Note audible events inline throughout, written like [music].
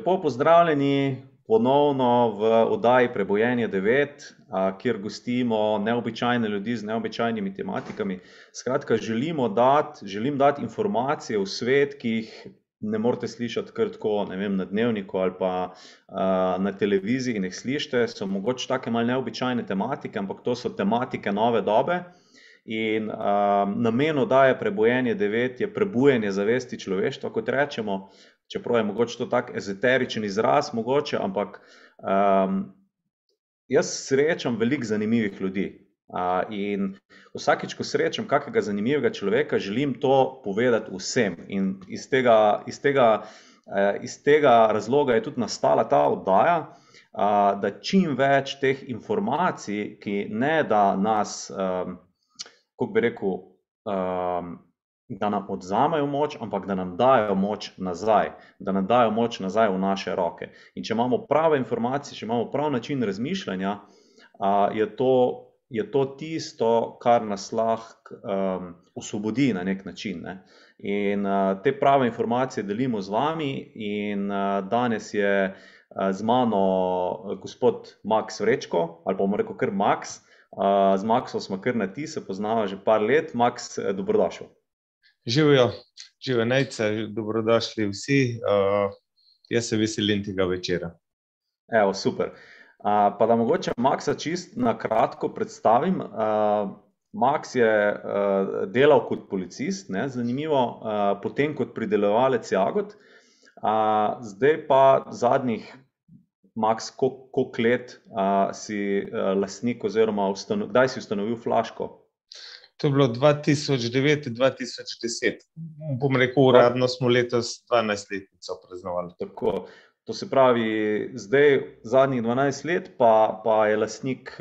Lepo pozdravljeni ponovno v oddaji Prebojenje 9, kjer gostimo neobičajne ljudi z neobičajnimi tematikami. Skratka, želimo dati, želim dati informacije v svet, ki jih ne morete slišati kar tako, vem, na dnevniku ali pa na televiziji in jih slišite, so mogoče take malo neobičajne tematike, ampak to so tematike nove dobe. In namen oddaje Prebojenje 9 je prebujanje zavesti človeštva, kot rečemo, čeprav je mogoče to tak ezoteričen izraz mogoče, ampak jaz srečam veliko zanimivih ljudi. In vsakič, ko srečam kakega zanimivega človeka, želim to povedati vsem in iz tega iz tega iz tega razloga je tudi nastala ta oddaja, da čim več teh informacij, ki ne da nas, kako bi rekel, da nam odvzamejo moč, ampak da nam dajo moč nazaj, da nam dajo moč nazaj v naše roke. In če imamo prave informacije, če imamo pravi način razmišljanja, je to, je to tisto, kar nas lahko osvobodi na neki način, ne. In te prave informacije delimo z vami in danes je z mano gospod Maks Vrečko, ali pa bom rekel kar Maks. Z Maksom sva kar na ti, se poznava že par let, Maks, dobrodošel. Živjo, živjo Nejce, dobrodošli vsi, jaz se veselim tega večera. Evo, super. pa da mogoče Maksa čisto na kratko predstavim, Maks je delal kot policist, ne, zanimivo, potem kot pridelovalec jagod, zdaj pa zadnjih, Maks, koliko, let si lastnik oziroma kdaj si ustanovil Flaško? To je bilo dva tisoč devet-dva tisoč deset. Bom rekel, uradno smo letos dvanajstletnico praznovali. Tako. To se pravi, zdaj zadnjih dvanajst let pa, pa je lastnik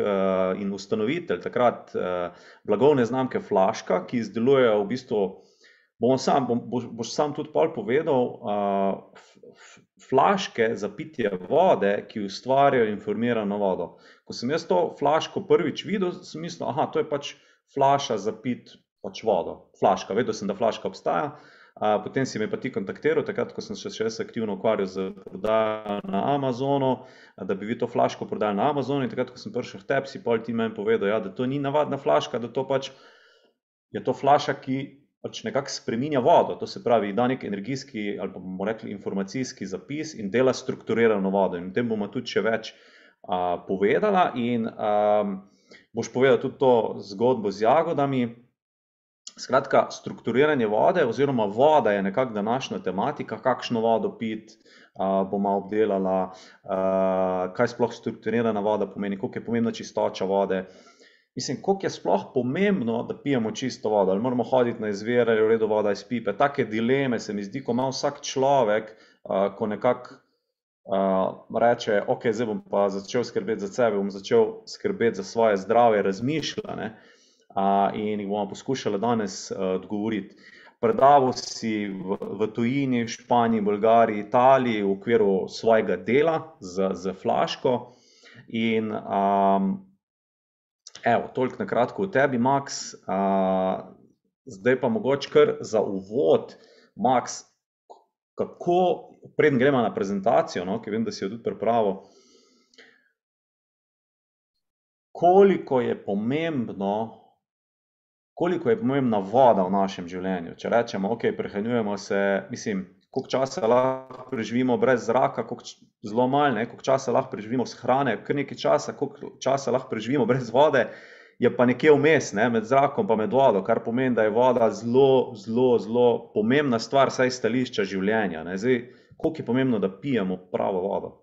in ustanovitelj takrat blagovne znamke Flaška, ki izdeluje v bistvu, bom sam, boš sam tudi pol povedal, flaške za pitje vode, ki ustvarjajo informirano vodo. Ko sem jaz to flaško prvič videl, sem mislil, to je pač flaša za piti pač vodo. Flaška, vedel sem, da flaška obstaja, potem si me pa ti kontaktiral, takrat ko sem se še jaz aktivno ukvarjal s prodajo na Amazonu, da bi vi to flaško prodajali na Amazonu, in takrat ko sem prišel k tebi, si pol ti meni povedal, ja, da to ni navadna flaška, da to pač je to flaša, ki pač nekako spreminja vodo, to se pravi, da neki energijski ali pa bomo rekli informacijski zapis in dela strukturirano vodo, in o tem bova tudi še več povedala in boš povedal tudi to zgodbo z jagodami. Skratka, strukturiranje vode oziroma voda je nekako današnja tematika, kakšno vodo piti, bova obdelala, kaj sploh strukturirana voda pomeni, koliko je pomembna čistoča vode. Mislim, koliko je sploh pomembno, da pijemo čisto vodo, ali moramo hoditi na izvire ali je v redu voda iz pipe, take dileme, se mi zdi, ko ima vsak človek, ko nekako reče: "Okej, zdaj bom pa začel skrbeti za sebe, bom začel skrbeti za svoje zdravje," razmišlja, ne. in jih bova poskušala danes odgovoriti. Predaval si v, v tujini, Španiji, Bolgariji, Italiji v okviru svojega dela s, s Flaško in evo, toliko na kratko o tebi, Maks, zdaj pa mogoče kar za uvod, Maks, kako, preden greva na prezentacijo, no, ke vem, da si jo tudi pripravil, koliko je pomembno, koliko je pomembna voda v našem življenju, če rečemo, okej, prehranjujemo se, mislim, koliko časa lahko preživimo brez zraka, zelo malo, ne, koliko časa lahko preživimo brez hrane, kar nekaj časa, koliko časa lahko preživimo brez vode, je pa nekje vmes, ne, med zrakom pa med vodo, kar pomeni, da je voda zelo, zelo, zelo pomembna stvar, vsaj s stališča življenja, ne, zdaj, koliko je pomembno, da pijemo pravo vodo?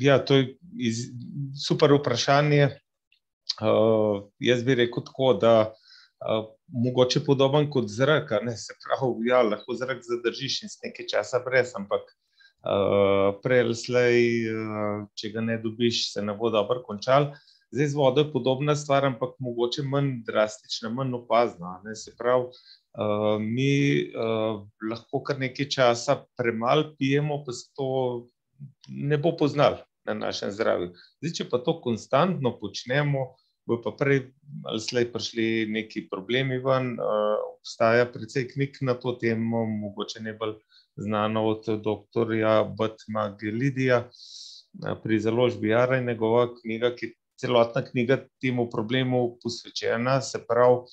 ja, to je super vprašanje. jaz bi rekel tako, da mogoče podobno kot zrak, ne, se pravi, ja, lahko zrak zadržiš in si nekaj časa brez, ampak prej ali slej, če ga ne dobiš, se ne bo dobro končalo. Zdaj, z vodo je podobna stvar, ampak mogoče manj drastična, manj opazna, ne, se pravi, mi lahko kar nekaj časa premalo pijemo, pa se to ne bo poznalo na našem zdravju. Zdaj, če pa to konstantno počnemo, bojo pa prej ali slej prišli neki problemi ven, obstaja precej knjig na to temo, mogoče najbolj znana od dr. Batma Gelidija pri založbi Jara in njegova knjiga, ki je celotna knjiga temu problemu posvečena, se pravi,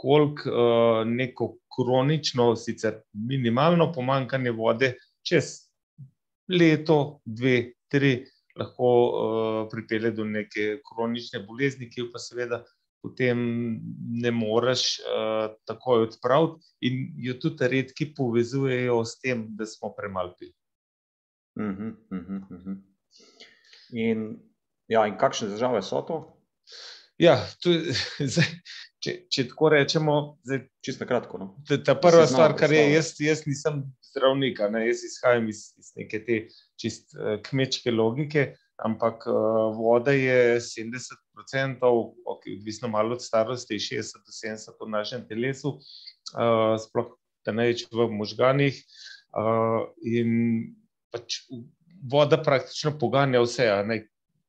koliko neko kronično, sicer minimalno pomankanje vode čez leto, dve, tri lahko pripelje do neke kronične bolezni, ki jo pa seveda potem ne moreš takoj odpraviti in jo tudi redki povezujejo s tem, da smo premalo pili. In, ja, in kakšne težave so to? Ja, to je [laughs] zdaj, če, če tako rečemo, zdaj. Čisto kratko, no. Ta prva stvar, kar je, jaz, jaz nisem zdravnik, ne, jaz izhajam iz, iz neke te čisto kmečke logike, ampak voda je sedemdeset procentov, okej, odvisno malo od starosti, šestdeset do sedemdeset v našem telesu, sploh ta največ v možganih, in pač voda praktično poganja vse, a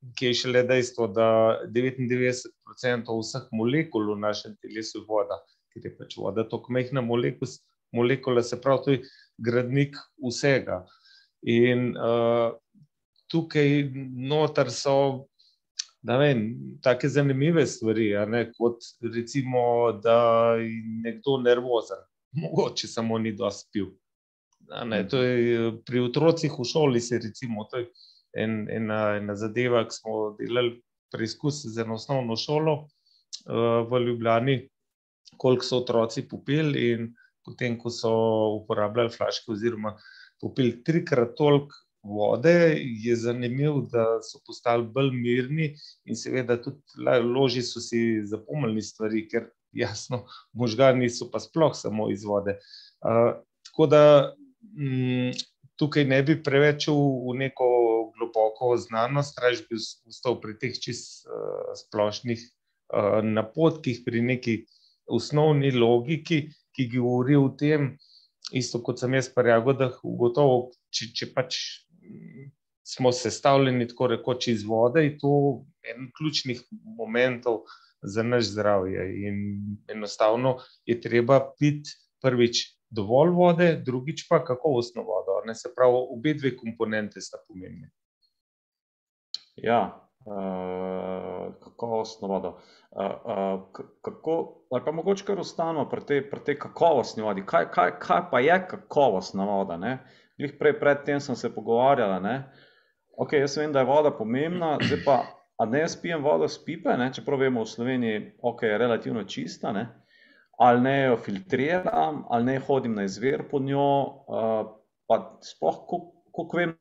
ne. Kje šele dejstvo, da devetindevetdeset procentov vseh molekul v našem telesu je voda, ker je pač voda toliko majhna molekula, se pravi, to je gradnik vsega. In tukaj noter so, vem, take zanimive stvari, ne, kot recimo, da je nekdo nervozen. Mogoče samo ni dosti pil. A ne, je pri otrocih v šoli se recimo, to je en, ena, ena zadeva, ke smo delali preizkus z eno osnovno šolo v Ljubljani, koliko so otroci popili, in potem ko so uporabljali flaške oziroma popili trikrat toliko vode, je zanimivo, da so postali bolj mirni in seveda tudi lažje so si zapomnili stvari, ker jasno, možgani so pa sploh samo iz vode. tako da tukaj ne bi preveč v neko globoko znanost, rajši bi ostal pri teh čisto splošnih napotkih, pri neki osnovni logiki, ki govori o tem, isto, kot sem jaz pri jagodah ugotovil, če, če pač smo sestavljeni tako rekoč iz vode, je to en ključnih momentov za naše zdravje in enostavno je treba piti, prvič, dovolj vode, drugič pa kakovostno vodo, ne, se pravi, obedve komponenti sta pomembni. Ja, kakovostno vodo. kako, ali pa mogoče kar ostaneva pri tej, pri tej kakovostni vodi, kaj, kaj, kaj pa je kakovostna voda, ne? Glih prej pred tem sva se pogovarjala, ne, okej, jaz vem, da je voda pomembna, zdaj pa, a naj jaz pijem vodo s pipe, ne, čeprav vemo, v Sloveniji, okej, je relativno čista, ne, ali naj jo filtriram ali naj hodim na izvir po njo, pa sploh, koliko vem,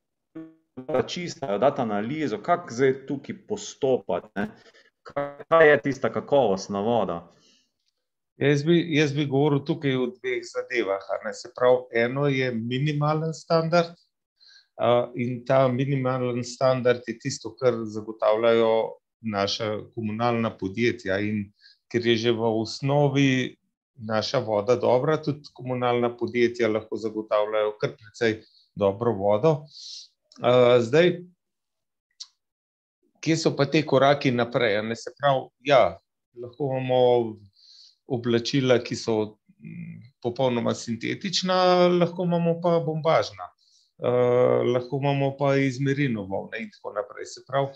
čista, jo dati analizo, kako zdaj tukaj postopati, ne? Kaj je tista kakovostna voda? Jaz bi, jaz bi govoril tukaj o dveh zadevah, se pravi, eno je minimalni standard, in ta minimalni standard je tisto, kar zagotavljajo naša komunalna podjetja, in ker je že v osnovi naša voda dobra, tudi komunalna podjetja lahko zagotavljajo kar precej dobro vodo. Zdaj, kje so pa ti koraki naprej, ne, se pravi, ja, lahko imamo oblačila, ki so popolnoma sintetična, lahko imamo pa bombažna. lahko imamo pa iz merino volne in tako naprej, se pravi,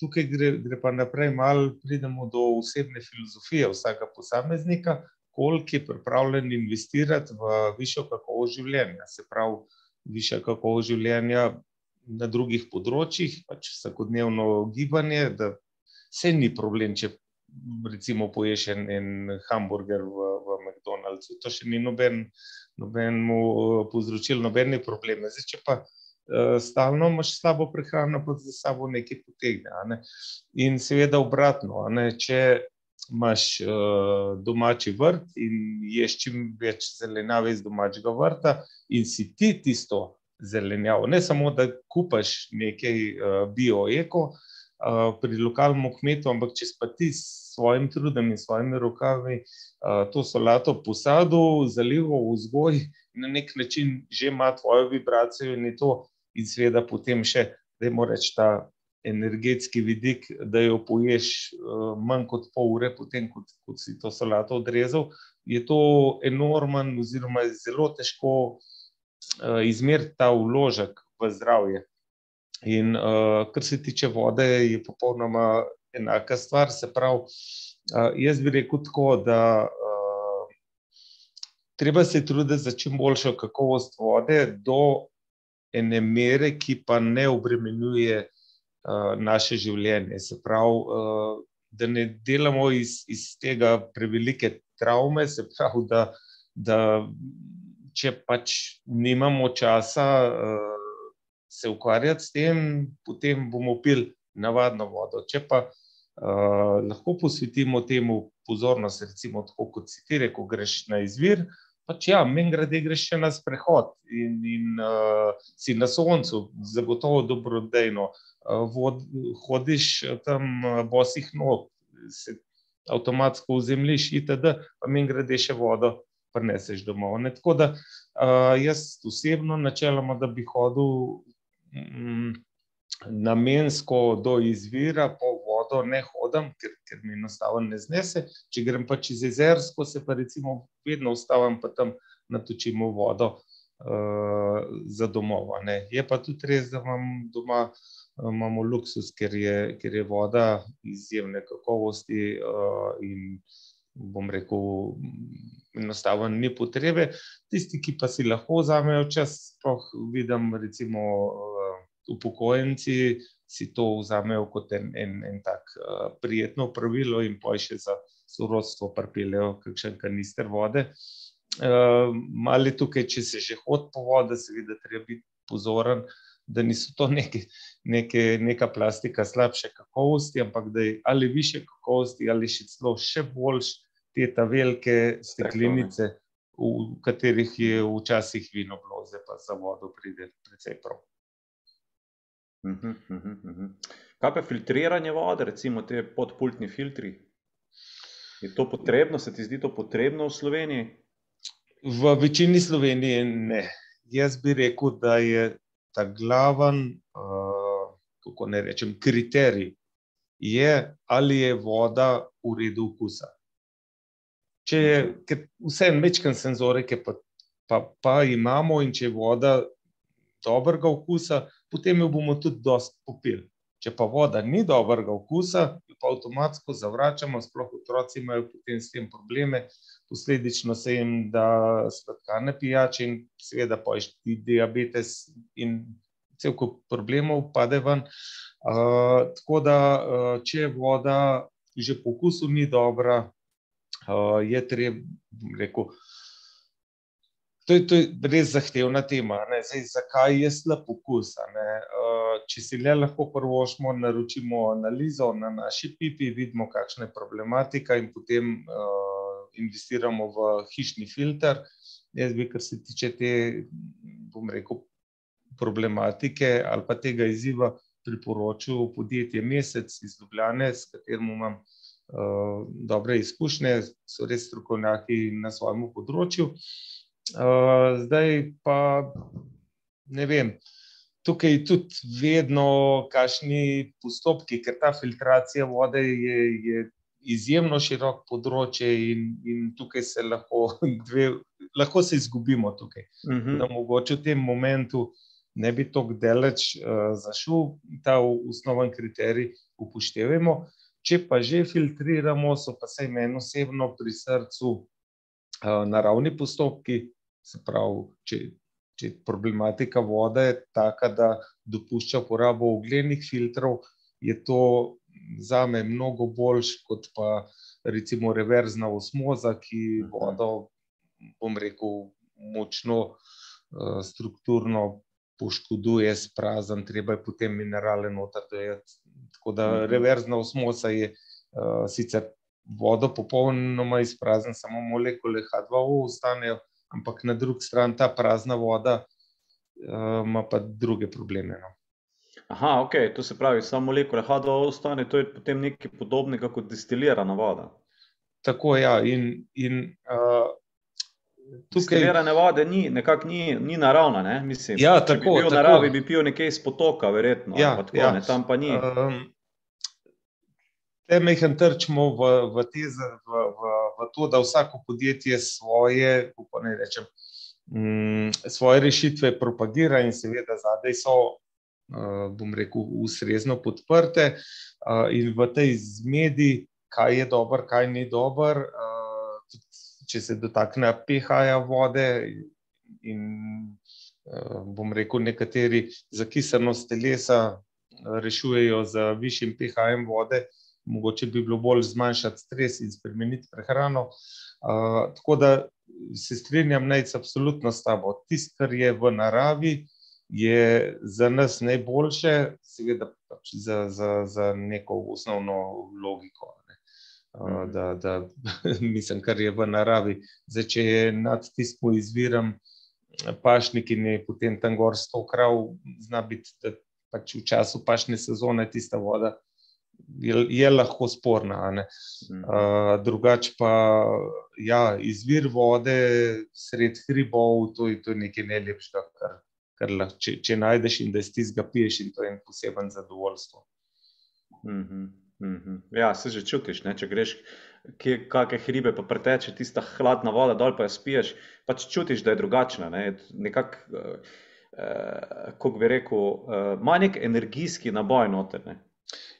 tukaj gre, gre pa naprej malo, pridemo do osebne filozofije vsakega posameznika, koliko je pripravljen investirati v višjo kakovost življenja, se pravi, višja kakovost življenja na drugih področjih, pač vsakodnevno gibanje, da saj ni problem, če recimo poješ en, en hamburger v, v McDonald'su, to še ni noben, nobenemu povzročilo nobenih problemov, zdaj če pa stalno imaš slabo prehrano, pa za sabo nekaj potegne, ne. In seveda obratno, ne, če imaš domači vrt in ješ čim več zelenjave iz domačega vrta in si ti tisto zelenjavo, ne samo, da kupiš nekaj bio, eko, pri lokalnem kmetu, ampak če pa ti s svojim trudom in svojimi rokami to solato posadil, zalival, vzgojil, na neki način že ima tvojo vibracijo in je to, in seveda potem še, dajmo reči, ta energetski vidik, da jo poješ manj kot pol ure po tem, ko, ko si to solato odrezal, je to enormen oziroma zelo težko izmeriti ta vložek v zdravje. In uh, kar se tiče vode, je popolnoma enaka stvar. Se pravi, jaz bi rekel tako, da treba se truditi za čim boljšo kakovost vode, do ene mere, ki pa ne obremenjuje uh, naše življenje. Se pravi, uh, da ne delamo iz, iz tega prevelike travme, se pravi, da, da če pač nimamo časa. Uh, Se ukvarjati s tem, potem bomo pili navadno vodo. Če pa uh, lahko posvetimo temu pozornost, recimo, tako kot si ti rekel, greš na izvir, pač ja, meni grede greš še na sprehod in, in uh, si na soncu, zagotovo dobrodejno. Uh, vod, hodiš tam uh, bosih nog, se avtomatsko vzemljiš, itd., pa meni grede še vodo, prineseš domov. Ne? Tako da uh, jaz osebno, načeloma, da bi hodil mm, namensko do izvira po vodo ne hodim, ker, ker mi enostavno ne znese. Če grem pa čez jezersko, se pa recimo vedno ustavim, pa tam natočimo vodo uh, za domov. Ne. Je pa tudi res, da imam doma. Imamo luksus, ker je, ker je voda izjemne kakovosti, uh, in bom rekel, enostavno ni potrebe. Tisti, ki pa si lahko vzamejo čas, sploh vidim, recimo, uh, upokojenci, si to vzamejo kot en, en, en tak uh, prijetno pravilo in pa še za sorodstvo pripeljejo kakšen kanister vode. Uh, Mali tukaj, če se že hod po vodi, seveda treba biti pozoren, da niso to neke, neke, neka plastika slabše kakovosti, ampak da je ali više kakovosti, ali še celo še boljš te ta velike steklenice, v katerih je včasih vino bloze, pa za vodo pride precej prav. Mhm, mhm, mhm. Kaj pa filtriranje vode, recimo te podpultni filtri? Je to potrebno, se ti zdi to potrebno v Sloveniji? V večini Slovenije ne. Jaz bi rekel, da je ta glaven, uh, kako ne rečem, kriterij, je, ali je voda v redu okusa. Če je, ker vse mečken senzorike pa, pa, pa imamo in če je voda dobrega okusa, potem jo bomo tudi dosti popili. Če pa voda ni dobrega okusa, jo pa avtomatsko zavračamo, sploh otroci imajo potem s tem probleme, posledično se jim da sladkane pijače in seveda je diabetes in cel kup problemov pade ven. Uh, tako da, uh, če voda že po okusu ni dobra, uh, je treba, rekel, To je, to je res zahtevna tema. Zdaj, zakaj je slab okus? Uh, če si le lahko prvo šmo, naročimo analizo na naši pipi, vidimo, kakšna je problematika, in potem uh, investiramo v hišni filter. Jaz bi, kar se tiče te, bom rekel, problematike ali pa tega izziva, priporočil podjetje Mesec iz Ljubljane, s katerim imam uh, dobre izkušnje, so res strokovnjaki na svojem področju. Uh, Uh, zdaj pa ne vem, tukaj je tudi vedno kašni postopki, ker ta filtracija vode je, je izjemno širok področje in, in tukaj se lahko, [laughs] dve, lahko se izgubimo tukaj. Uh mhm. -huh. Da mogoče v tem momentu ne bi tako daleč uh, zašel, ta osnoven kriterij upoštevamo. Če pa že filtriramo, so pa se meni osebno pri srcu uh, naravni postopki, Se pravi, če, če problematika vode je taka, da dopušča uporabo ogljenih filtrov, je to za me mnogo boljš kot pa recimo reverzna osmoza, ki mhm. vodo, bom rekel, močno uh, strukturno poškoduje, sprazen, treba je potem minerale noter dojeti. Tako da mhm. reverzna osmoza je uh, sicer vodo popolnoma izprazen, samo molekule H2O ostanejo, ampak na drugi strani ta prazna voda uh, ima pa druge probleme. No. Aha, ok, to se pravi, samo molekule H2O ostane, to je potem nekaj podobnega kot destilirana voda. Tako je, ja, in, in uh, tukaj. Destilirane vode ni, nekako ni, ni naravna, ne? mislim. Ja, tako, če bi bil v naravi, bi pil nekaj iz potoka, verjetno. Ja, tako, ja. Ne, tam pa ni. Um, Te mehko trčimo v, v, v, v, to, da vsako podjetje svoje, kako ne rečem, um, svoje rešitve propagira in seveda zadaj so, uh, bom rekel, ustrezno podprte uh, in v tej zmedi, kaj je dobro, kaj ni dobro, uh, če se dotakne pH-ja vode in bom rekel, nekateri zakisanost telesa rešujejo z višjim pH-jem vode, mogoče bi bilo bolj zmanjšati stres in spremeniti prehrano. Uh, tako da se strinjam, najc absolutno s tabo. Tisto, kar je v naravi, je za nas najboljše, seveda pač za, za, za neko osnovno logiko. Ne. Uh, da, da [laughs] mislim, kar je v naravi. Zdaj, če je nad tistim izvirom pašnik in je potem tam gor sto krav, zna biti, da pač v času pašne sezone tista voda je, je lahko sporna. Uh, drugače pa ja, izvir vode sred hribov, to je, to je nekaj najlepšega, kar, kar lahko, če, če najdeš in da si ga piješ, in to je en poseben zadovoljstvo. Mm -hmm, mm -hmm. Ja, se že čutiš, ne? če greš. Kakšne hribe pa preteče, tista hladna voda, dol pa jo spiješ, pač čutiš, da je drugačna. Ne? Nekako, eh, kako bi rekel, eh, ima nek energijski naboj noter. Ne?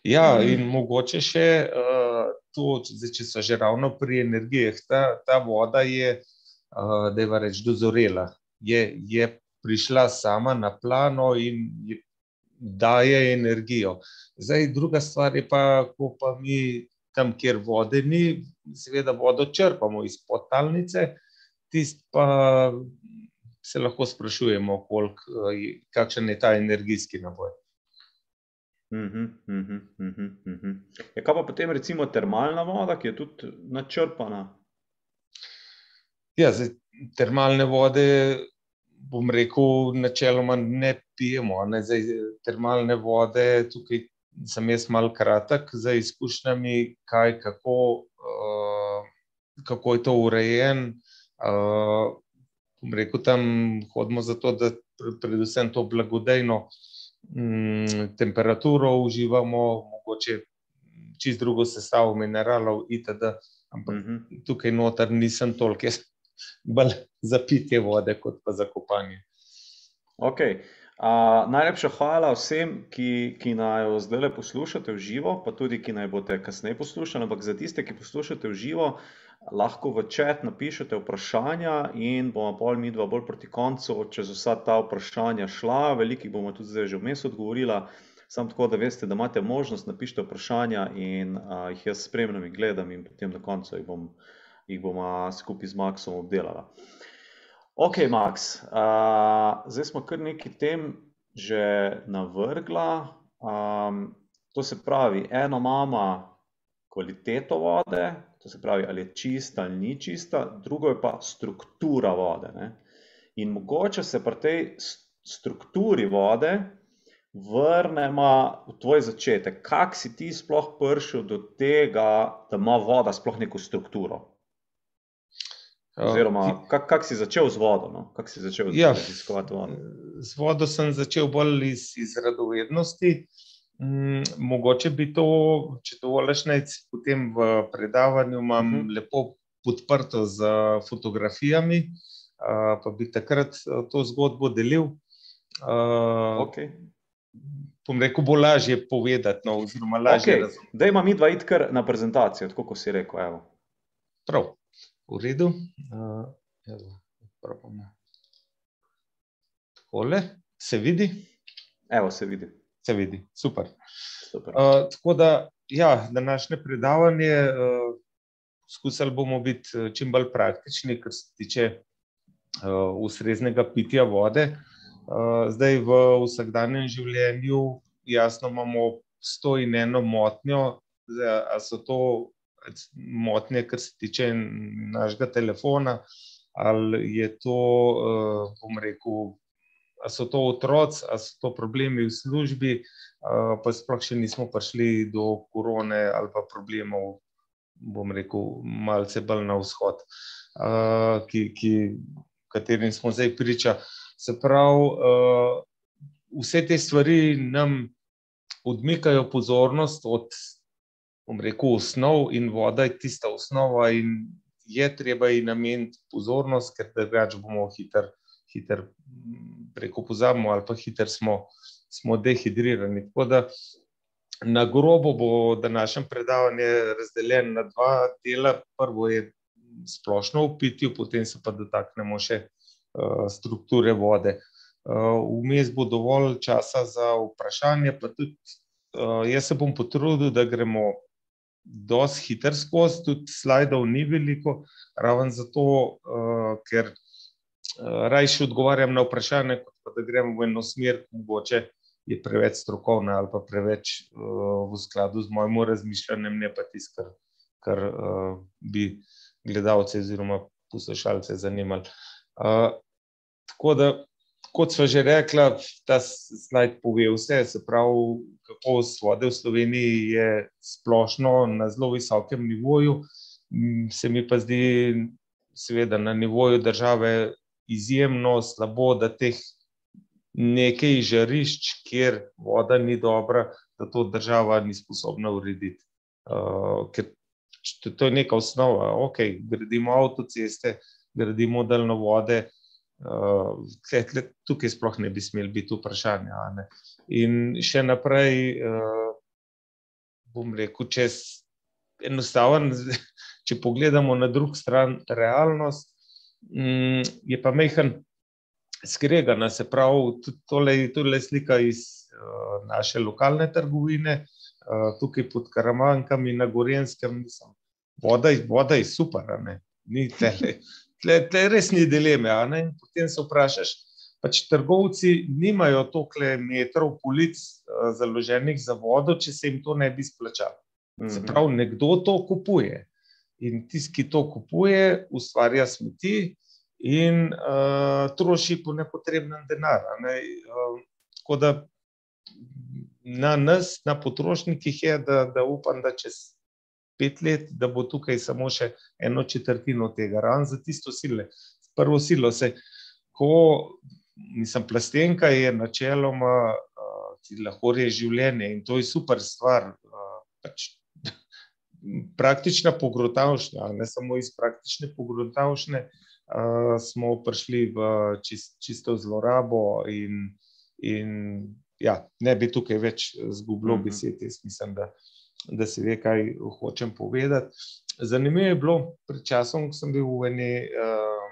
Ja, mm. in mogoče še uh, to, zdaj, če so že ravno pri energijah, ta, ta voda je, uh, da je reč, dozorela. Je, je prišla sama na plano in je, daje energijo. Zdaj, druga stvar je pa, ko pa mi tam, kjer vode ni, seveda vodo črpamo iz potalnice, tist pa se lahko sprašujemo, kolik, kakšen je ta energijski naboj. Mhm, mhm, mhm, mhm. Ja, kaj pa potem recimo termalna voda, ki je tudi načrpana? Ja, zdaj, termalne vode, bom rekel, načeloma ne pijemo. Ne? Zdaj, termalne vode, tukaj sem jaz mal kratek za izkušnjami, kaj, kako, uh, kako je to urejen. Uh, bom rekel, tam hodimo zato, da predvsem to blagodejno temperaturo uživamo, mogoče čist drugo sestavo mineralov, itd. Ampak uh mhm. -huh. tukaj noter nisem toliko, jaz bolj za pitje vode, kot pa za kopanje. Okay. Uh, najlepša hvala vsem, ki, ki naj zdaj poslušate v živo, pa tudi, ki naj boste kasneje poslušali. Ampak za tiste, ki poslušate v živo, lahko v čat napišete vprašanja in bomo pol mi dva bolj proti koncu čez vsa ta vprašanja šla. Veliki bomo tudi zdaj že vmes odgovorila. Sam tako, da veste, da imate možnost napišite vprašanja in uh, jih jaz spremljam in gledam in potem na koncu jih bom, jih bom uh, skupaj z Maxom obdelala. Ok, Max, uh, zdaj smo kar nekaj tem že navrgla. Um, to se pravi, eno mama kvaliteto vode, to se pravi, ali je čista ali ni čista, drugo je pa struktura vode. Ne? In mogoče se pri tej strukturi vode vrnemo v tvoj začetek. Kako si ti sploh prišel do tega, da ima voda sploh neko strukturo? Oziroma, kako kak si začel z vodo? No? Kako si začel ja, raziskovati vodo? Z vodo sem začel bolj iz, iz radovednosti. Uh, mogoče bi to, če dovoliš, potem v predavanju imam uh mhm. -huh. lepo podprto z fotografijami, uh, pa bi takrat to zgodbo delil. Okay. Pom rekel, bo lažje povedati, no, oziroma lažje okay. razumeti. Da ima mi dva iti kar na prezentacijo, tako kot si rekel. Evo. Prav, v redu. Uh, evo, Takole, se vidi? Evo, se vidi se vidi. Super. Super. Uh, tako da, ja, današnje predavanje, uh, skušali bomo biti čim bolj praktični, kar se tiče uh, ustreznega pitja vode. Uh, zdaj, v vsakdanjem življenju, jasno, imamo sto in eno motnjo, ali so to motnje, kar se tiče našega telefona, ali je to, uh, bom rekel, ali so to otroci, ali so to problemi v službi, pa sploh še nismo prišli do korone ali pa problemov, bom rekel, malce bolj na vzhod, ki, ki, katerim smo zdaj priča. Se pravi, vse te stvari nam odmikajo pozornost od, bom rekel, osnov in voda je tista osnova in je treba ji nameniti pozornost, ker drugače bomo hiter, hiter preko pozabimo ali pa hiter smo, smo dehidrirani. Tako da na grobo bo današnje predavanje razdeljeno na dva dela. Prvo je splošno v pitju, potem se pa dotaknemo še uh, strukture vode. Uh, vmes bo dovolj časa za vprašanje, pa tudi uh, jaz se bom potrudil, da gremo dosti hiter skozi, tudi slajdov ni veliko, raven zato, uh, ker uh, rajši odgovarjam na vprašanje, kot pa da gremo v eno smer, mogoče je preveč strokovna ali pa preveč uh, v skladu z mojim razmišljanjem, ne pa tisto, kar, kar uh, bi gledalce oziroma poslušalce zanimali. Uh, tako da kot sva že rekla, ta slajd pove vse, se pravi, kakovost vode v Sloveniji je splošno na zelo visokem nivoju. Se mi pa zdi, seveda, na nivoju države izjemno slabo, da teh nekaj žarišč, kjer voda ni dobra, da to država ni sposobna urediti. Uh, ker to je neka osnova. Ok, gradimo avtoceste, gradimo daljnovode, uh, tukaj sploh ne bi smeli biti vprašanja. In še naprej, uh, bom rekel, čez enostaven, [laughs] če pogledamo na drugi stran realnost, um, je pa mehen skregana. Se pravi, tole, tole slika iz uh, naše lokalne trgovine. Uh, tukaj pod Karamankami na Gorenskem, voda, voda je super, ni tele, tle, tle res ni dileme. Potem se vprašaš, pač trgovci nimajo toliko metrov polic uh, založenih za vodo, če se jim to ne bi splačalo. Mm -hmm. Se pravi, nekdo to kupuje. In tisti, ki to kupuje, ustvarja smeti in uh, troši po nepotrebnem denar. Ne? Uh, tako da na nas, na potrošnikih, je, da, da upam, da čez pet let, da bo tukaj samo še eno četrtino tega, ravno za tisto silo. Prvo silo se, ko nisem plastenka, je načeloma uh, ti lahko reži življenje in to je super stvar. Uh, pač, praktična pogrotavšnja, ne samo iz praktične pogrotavšnje, uh, smo prišli v čist, čisto zlorabo in, in ja, ne bi tukaj več zgubljal mm -hmm. besed. Jaz mislim, da da se ve, kaj hočem povedati. Zanimivo je bilo pred časom, ko sem bil v eni, uh,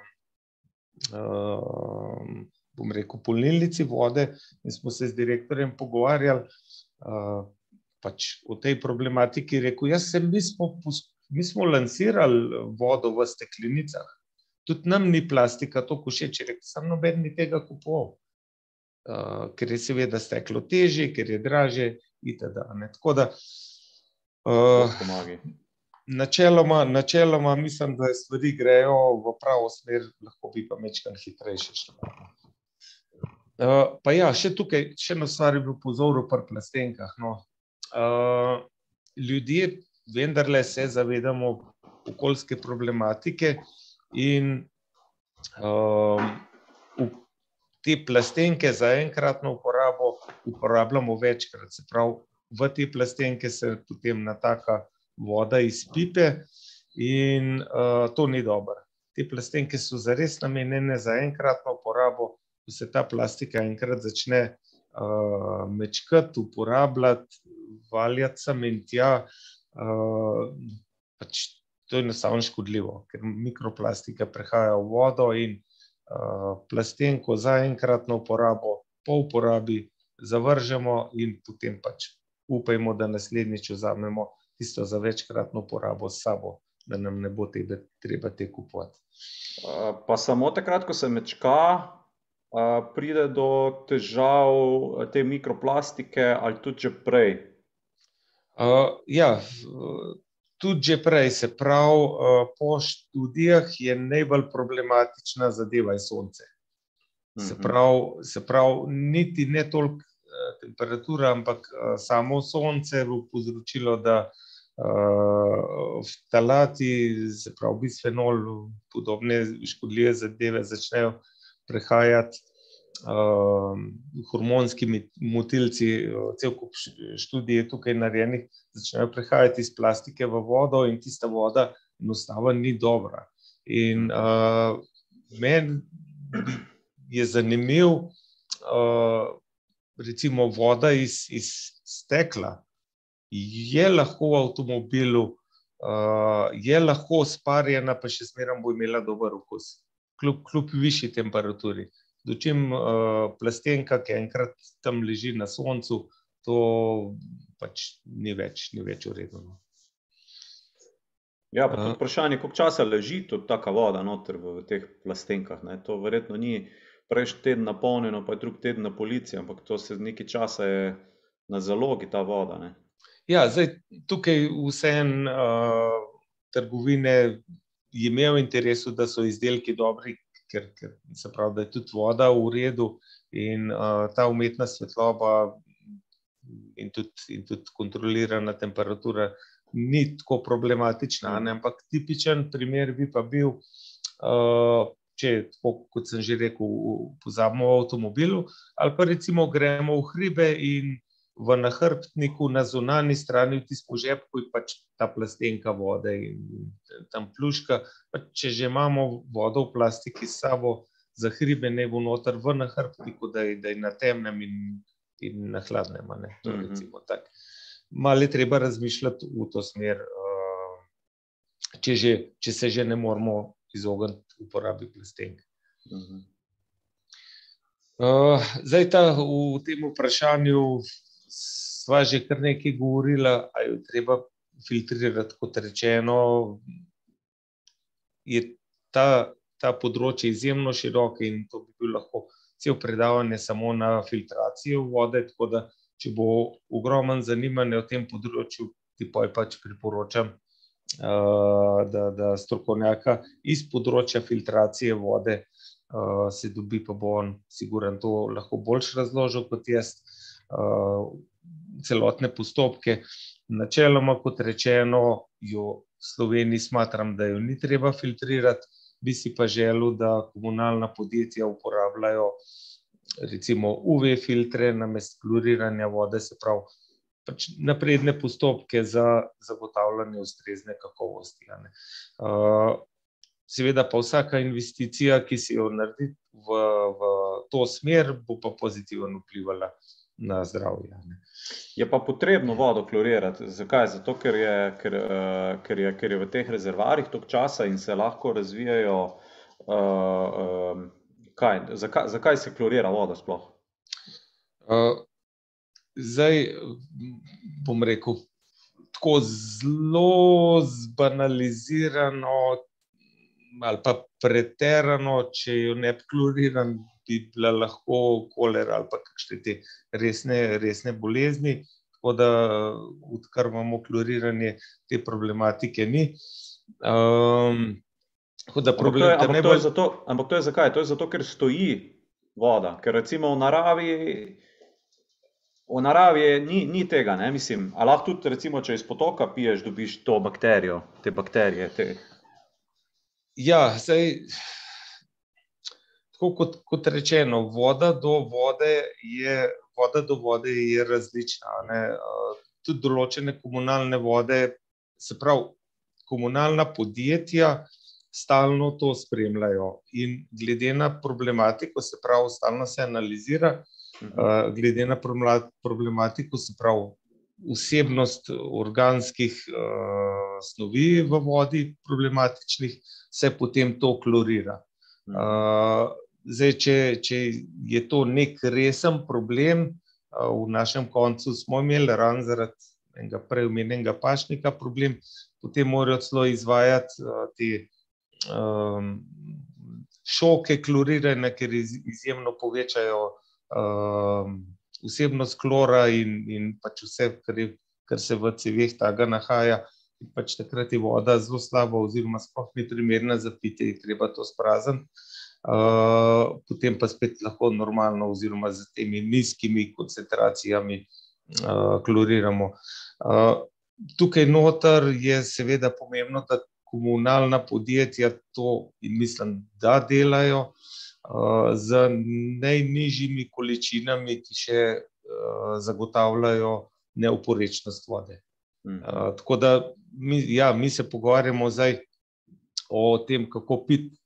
uh, bom rekel, polnilnici vode in smo se z direktorjem pogovarjali uh, pač o tej problematiki. Rekel, jaz sem, mi smo, mi smo lansirali vodo v steklenicah. Tudi nam ni plastika tako všeč, rekel sem, noben ni tega kupoval. Uh, ker je seveda steklo težje, ker je draže, itd. Tako da uh, načeloma, načeloma mislim, da stvari grejo v pravo smer, lahko bi pa mečkam hitrejše šlo. Uh, pa ja, še tukaj, še eno stvar je bil pozor pri plastenkah. No. Uh, ljudje vendarle se zavedamo okoljske problematike in uh, te plastenke za enkratno uporabo uporabljamo večkrat. Se pravi, v te plastenke se potem nataka voda iz pipe, in uh, to ni dobro. Te plastenke so zares namenjene za enkratno uporabo, ko se ta plastika enkrat začne uh, mečkati, uporabljati, valjati sem in tja. Uh, pač to je enostavno škodljivo, ker mikroplastika prehaja v vodo in uh, plastenko za enkratno uporabo, po uporabi, zavržemo in potem pač upajmo, da naslednjič vzamemo tisto za večkratno uporabo s sabo, da nam ne bo tebe, treba te kupovati. Pa samo takrat, ko se mečka, pride do težav te mikroplastike, ali tudi že prej? Uh, ja, tudi že prej, se pravi, uh, po študijah je najbolj problematična zadeva je sonce. Se mhm. pravi, se pravi niti ne toliko temperatura, ampak uh, samo sonce bo povzročilo, da uh, ftalati, se pravi, bisfenol, podobne škodljive zadeve začnejo prehajati. Uh, hormonski motilci, cel kup študij je tukaj narejenih, začnejo prehajati iz plastike v vodo, in tista voda enostavno ni dobra. In uh, meni je zanimiv, uh, recimo, voda iz, iz stekla. Je lahko v avtomobilu, uh, je lahko sparjena, pa še zmeraj bo imela dober okus, kljub, višji temperaturi. Dočim uh, plastenka, ki enkrat tam leži na soncu, to pač ni več, ni več uredno. Ja, pa tudi vprašanje, koliko časa leži tudi taka voda noter v, v teh plastenkah. Ne? To verjetno ni prejšnji teden napolnjeno, pa je drugi teden na policiji, ampak to se nekaj časa je na zalogi ta voda. Ne? Ja, zdaj tukaj vsem uh, trgovine je imel interes, da so izdelki dobri, ker, ker se pravi, da je tudi voda v redu in uh, ta umetna svetloba in tudi, in tudi kontrolirana temperatura ni tako problematična. Ne? Ampak tipičen primer bi pa bil, uh, če, tako, kot sem že rekel, pozabimo v avtomobilu, ali pa recimo gremo v hribe in v nahrbtniku na zunanji strani, v tistem žepku, je pač ta plastenka vode in tam pluška. Pa če že imamo vodo v plastiki s sabo, za hribe ne bo noter v nahrbtniku, da je, da je na temnem in, in na hladnem. To recimo tako malo je treba razmišljati v to smer, uh, če, že, če se že ne moramo izogniti uporabi plastenk. Uh, zdaj, ta, v tem vprašanju sva že kar nekaj govorila, ali je treba filtrirati, kot rečeno. Je ta, ta področje izjemno široko in to bi bil lahko cel predavanje samo na filtracijo vode, tako da če bo ogromen zanimanje o tem področju, ti pa je pač priporočam, uh, da, da strokovnjaka iz področja filtracije vode uh, se dobi, pa bo on, siguren, to lahko boljš razložil kot jaz, uh, celotne postopke. Načeloma, kot rečeno, jo v Sloveniji smatram, da jo ni treba filtrirati, bi si pa želel, da komunalna podjetja uporabljajo uh, recimo UV filtre na mestu kloriranja vode, se pravi, pač napredne postopke za zagotavljanje ustrezne kakovosti. Uh, seveda pa vsaka investicija, ki si jo naredi v, v to smer, bo pa pozitivno vplivala na zdravje. Ne. Je pa potrebno vodo klorirati. Zakaj? Zato, ker je, ker, uh, ker je, ker je v teh rezervarjih toliko časa in se lahko razvijajo uh, uh, Kaj, zakaj, zakaj se klorira voda sploh? Uh, zdaj bom rekel, tako zelo zbanalizirano ali pa preterano, če jo ne bi kloriran, bi bila lahko kolera ali pa kakšne te resne, resne bolezni. Tako da, odkar imamo kloriranje, te problematike ni. Um, Da problem, ampak, to je, ampak, to je zato, ampak to je zakaj? To je zato, ker stoji voda. Ker recimo v naravi, v naravi je, ni, ni tega. Ne? Mislim, a lahko tudi, recimo, če iz potoka piješ, dobiš to bakterijo, te bakterije. Te. Ja, zdaj, tako kot, kot rečeno, voda do vode je, voda do vode je različna. Ne? Tudi določene komunalne vode, se pravi, komunalna podjetja stalno to spremljajo. In glede na problematiko, se pravi, stalno se analizira, uh, glede na problematiko, se pravi, vsebnost organskih uh, snovi v vodi, problematičnih, se potem to klorira. Uh, zdaj, če, če je to nek resen problem, v našem koncu smo imeli ran zaradi enega preomenjenega pašnika problem, potem morajo celo izvajati te um, šoke kloriranja, ker izjemno povečajo um, vsebnost klora in, in pač vse, kar, je, kar se v cevih tega nahaja. Pač takrat je voda zelo slaba, oziroma sploh ni primerna za pitje, in treba to sprazniti. Potem pa spet lahko normalno, oziroma z temi nizkimi koncentracijami uh, kloriramo. Uh, tukaj noter je seveda pomembno, da komunalna podjetja to in mislim, da delajo uh, z najnižjimi količinami, ki še uh, zagotavljajo neoporečnost vode. Uh, tako da mi, ja, mi se pogovarjamo zdaj o tem, kako piti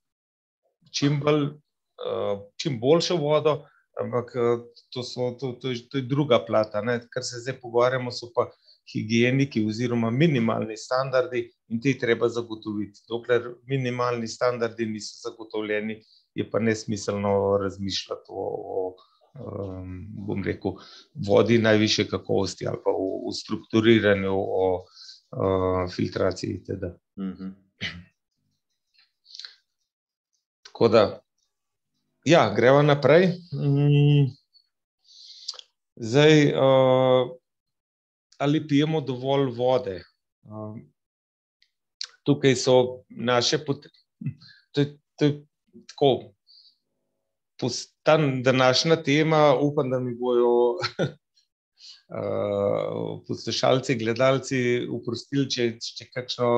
čim, bolj, čim boljšo vodo, ampak to, so, to, to, je, to je druga plata. Ne? Kar se zdaj pogovarjamo, so pa higieniki oziroma minimalni standardi in te treba zagotoviti. Dokler minimalni standardi niso zagotovljeni, je pa nesmiselno razmišljati o, o um, bom rekel, vodi najviše kakovosti ali pa o, o strukturiranju, o, o filtraciji itd. Mm -hmm. Tako da, ja, gremo naprej. Mm. Zdaj, uh, ali pijemo dovolj vode? Uh, tukaj so naše potrebe. To, to je tako. Ta današnja tema, upam, da mi bodo uh, [laughs] poslušalci, gledalci, uprostili, če je kakšno,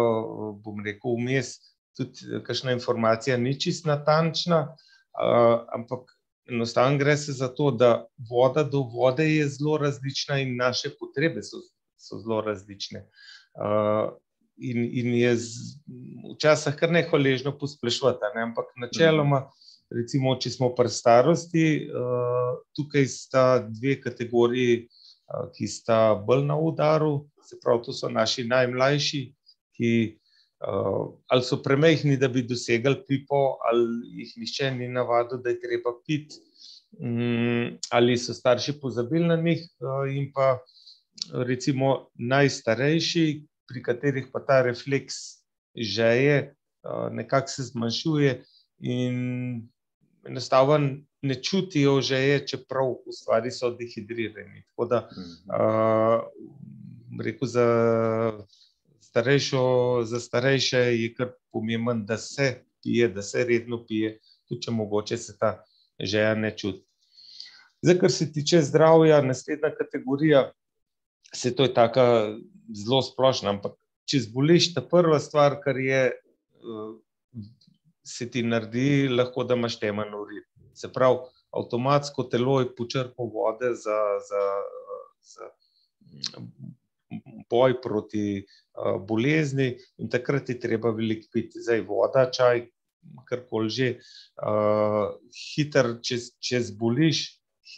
bom rekel, vmes tudi kakšna informacija ni čist natančna, uh, ampak enostavno gre se za to, da voda do vode je zelo različna in naše potrebe so, so zelo različne. Uh, in, in je z, včasih kar nehvaležno posplešvati, ne? ampak načeloma, recimo, če smo pri starosti, tukaj sta dve kategoriji, ki sta bolj na udaru, se pravi, to so naši najmlajši, ki ali so premehni, da bi dosegli pipo, ali jih nišče ni navadil, da je treba piti, um, ali so starši pozabili na njih, uh, in pa recimo najstarejši, pri katerih pa ta refleks že je, uh, nekako se zmanjšuje in enostavno ne čutijo že je, čeprav v stvari so dehidrirani. Tako da, uh, rekel za starejšo, za starejše je kar pomemben, da se pije, da se redno pije, tudi če mogoče se ta žeja ne čuti. Zdaj, kar se tiče zdravja, naslednja kategorija, se to je tako zelo splošna, ampak če zboliš, ta prva stvar, kar je, se ti naredi, lahko da imaš temen urit. Se pravi, avtomatsko telo je počrpalo vode za, za, za boj proti uh, bolezni, in takrat je treba veliko piti, zdaj voda, čaj, karkoli že. Uh, hiter, če, če zboliš,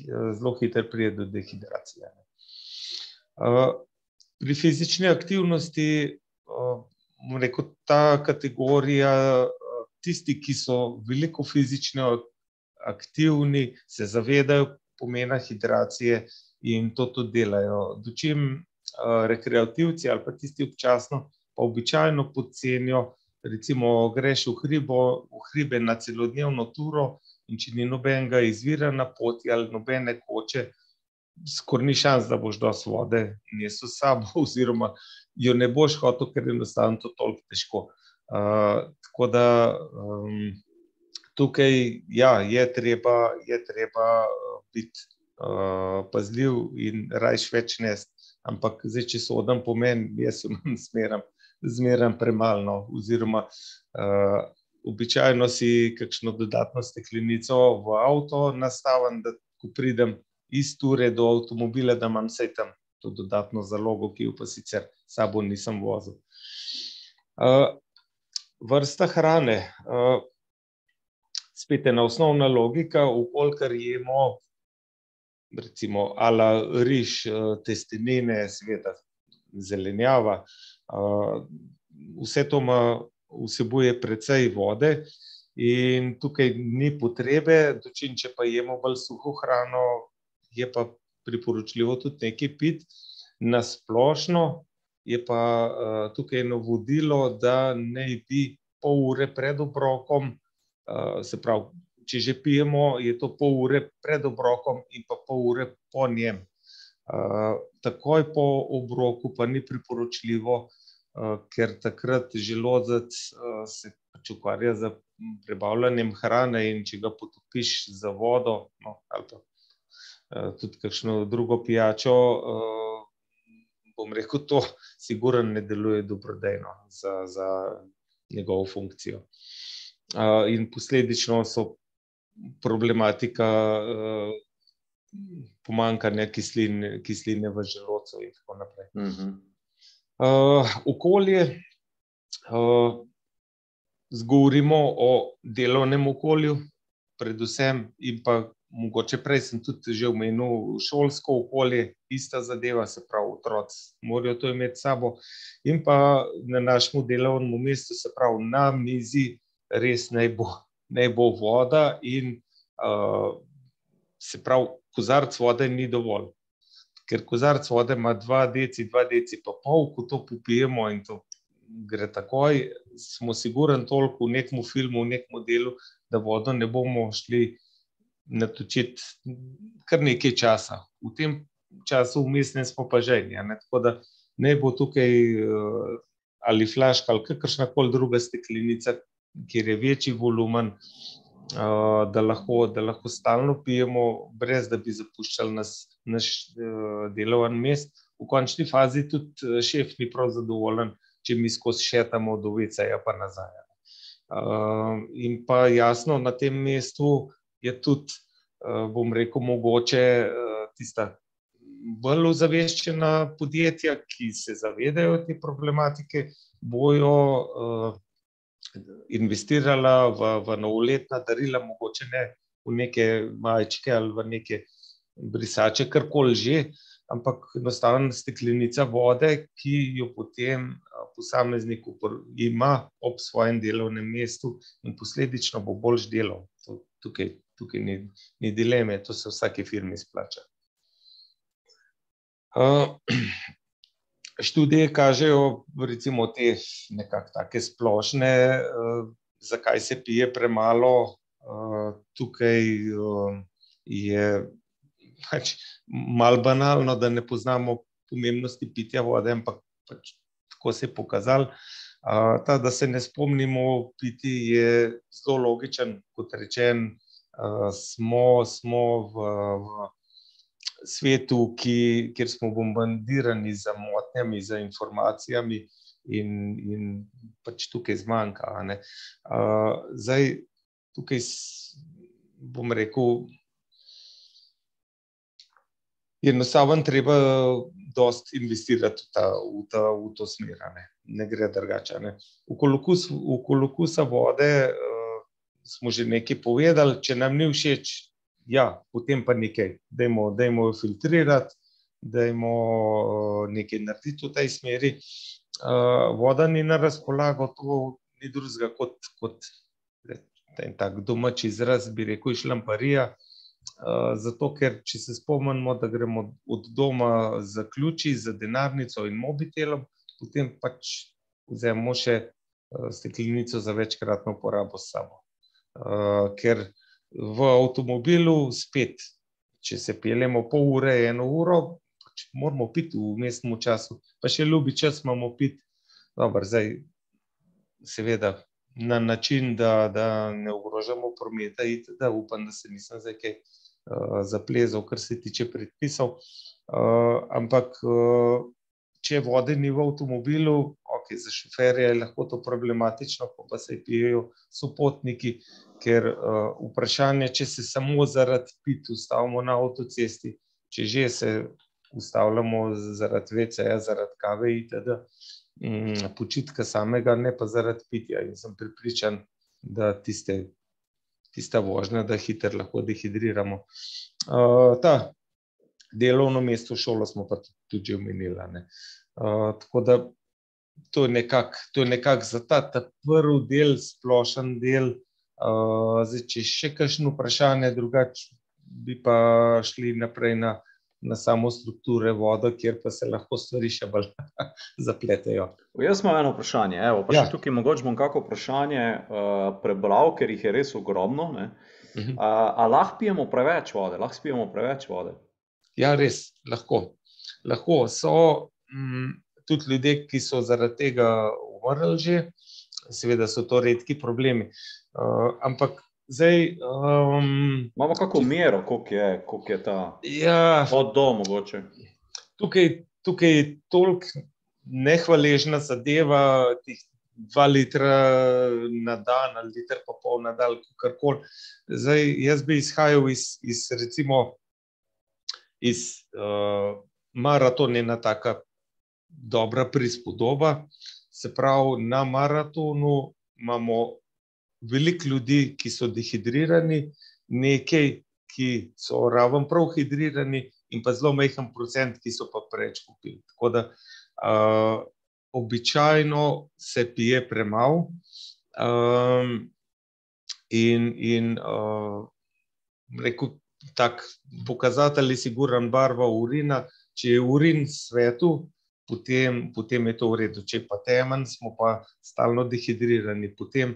zelo hitro pride do dehidracije. Uh, pri fizični aktivnosti, uh, rekel, ta kategorija, uh, tisti, ki so veliko fizično aktivni, se zavedajo pomena hidracije in to tudi delajo. Dočim rekreativci ali pa tisti občasno, pa običajno pocenijo. Recimo, greš v, hribo, v hribe na celodnevno turo, in če ni nobenega izvira na poti ali nobene koče, skoraj ni šans, da boš dosti vode nesel s sabo, [laughs] oziroma jo ne boš hotel, ker je enostavno to toliko težko. Uh, tako da um, tukaj ja, je treba, je treba biti uh, pazljiv in rajš več nest. Ampak, zdaj, če so odem pomen, jaz imam zmeraj, zmeraj premalo. Oziroma, uh, običajno si kakšno dodatno steklenico v avto nastavim, da ko pridem iz ture do avtomobila, da imam vse tam to dodatno zalogo, ki jo pa sicer sabo nisem vozil. Uh, vrsta hrane. Uh, spet ena osnovna logika, ukolikor jemo recimo ala riž, eh, testenine, sveta zelenjava. Eh, vse to ima, vsebuje precej vode in tukaj ni potrebe, dočin, če pa jemo bolj suho hrano, je pa priporočljivo tudi nekaj piti. Na splošno je pa uh, tukaj eno vodilo, da ne bi pol ure pred obrokom, uh, se pravi, če že pijemo, je to pol ure pred obrokom in pa pol ure po njem. Uh, takoj po obroku pa ni priporočljivo, uh, ker takrat želodec uh, se pač ukvarja z prebavljanjem hrane in če ga potopiš za vodo, no, ali pa tudi kakšno drugo pijačo, bom rekel, to sigurno ne deluje dobrodejno za, za njegovo funkcijo. In posledično so problematika uh, pomankanja kisline, kisline v želodcu, in tako naprej. Uh -huh. uh, okolje. Uh, zgovorimo o delovnem okolju, predvsem, in pa mogoče prej sem tudi že omenil šolsko okolje, ista zadeva, se pravi, otroci morajo to imeti s sabo. In pa na našem delovnem mestu, se pravi, na mizi, res naj bo, naj bo voda, in uh, se pravi, kozarc vode ni dovolj. Ker kozarc vode ima dva deci, dva deci pa pol, ko to popijemo in to gre takoj, smo sigurni toliko v nekem filmu, v nekem delu, da vodo ne bomo šli natočiti kar nekaj časa. V tem času vmesnem smo pa ženi. Tako da ne bo tukaj ali flaška ali kakršna koli druga steklenica, kjer je večji volumen, da lahko, da lahko stalno pijemo, brez da bi zapuščali nas, naš delovni mest. V končni fazi tudi šef ni prav zadovoljen, če mi skozi šetamo do WC-ja pa nazaj. In pa jasno, na tem mestu je tudi, bom rekel, mogoče tista bolj ozaveščena podjetja, ki se zavedajo te problematike, bojo investirala v, v novoletna darila, mogoče ne v neke majčke ali v neke brisače, karkoli že, ampak enostavno steklenica vode, ki jo potem posameznik ima ob svojem delovnem mestu in posledično bo boljše delal. Tukaj, tukaj ni, ni dileme, to se vsaki firmi splača. Študije kažejo, recimo te nekako take splošne, zakaj se pije premalo, tukaj je pač malo banalno, da ne poznamo pomembnosti pitja vode, ampak pač tako se je pokazalo. ta, da se ne spomnimo piti, je zelo logičen, kot rečeno, smo, smo v, v svetu, ki, kjer smo bombardirani z motnjami, z informacijami in, in pač tukaj zmanjka, ne. zdaj, tukaj bom rekel, enostavno treba dosti investirati v ta, v ta, v to smer, ne. Ne gre drugače, ne. Okoli okoli okusa vode smo že nekaj povedali, če nam ni všeč, ja, potem pa nekaj, dajmo, dajmo jo filtrirati, dajmo nekaj narediti v tej smeri. voda ni na razpolago, to ni drugega kot, kot en tak domač izraz, bi rekel, šlamparija, zato ker, če se spomnimo, da gremo od doma s ključi, z denarnico in mobitelom, potem pač vzamemo še steklenico za večkratno uporabo s sabo. ker v avtomobilu spet, če se peljemo pol ure, eno uro, moramo piti v vmesnem času, pa še ljubi čas imamo piti. Dobro, zdaj seveda na način, da, da ne ogrožamo prometa itd., upam, da se nisem zdaj kaj zaplezal, kar se tiče predpisov. ampak če vode ni v avtomobilu, okej, za šoferje je lahko to problematično, ko pa se pijejo sopotniki, ker vprašanje, če se samo zaradi pitja ustavimo na avtocesti, če že se ustavljamo zaradi wc-ja, zaradi kave itd., počitka samega, ne pa zaradi pitja, in sem prepričan, da tiste, tista vožnja, da hitro lahko dehidriramo. ta, delovno mesto, šolo smo pa tudi že omenili, a ne. tako da to je nekako, nekako za ta ta prvi del, splošen del, zdaj, če še kakšno vprašanje drugače, bi pa šli naprej na, na samo strukturo vode, kjer pa se lahko stvari še bolj [laughs] zapletejo. Jaz imam eno vprašanje, evo, pa še tukaj mogoče bom kako vprašanje prebral, ker jih je res ogromno, ne. a lahko pijemo preveč vode, lahko spijemo preveč vode? Ja, res, lahko. Lahko, so tudi ljudje, ki so zaradi tega umrli že, seveda so to redki problemi. ampak zdaj Imamo kako mero, koliko je, koliko je ta Ja. od do mogoče? Tukaj, tukaj je toliko nehvaležna zadeva, teh dva litra na dan ali liter pa pol na dan, kakorkoli. Zdaj, jaz bi izhajal iz, iz recimo iz maraton je ena taka dobra prispodoba, se pravi, na maratonu imamo veliko ljudi, ki so dehidrirani, nekaj, ki so raven prav hidrirani, in pa zelo majhen procent, ki so pa preveč popili. Tako da uh, običajno se pije premalo. Um, in in uh, rekel, tak pokazatelj je siguran barva urina. Če je urin svetu, potem, potem je to v redu. Če pa temen, smo pa stalno dehidrirani. Potem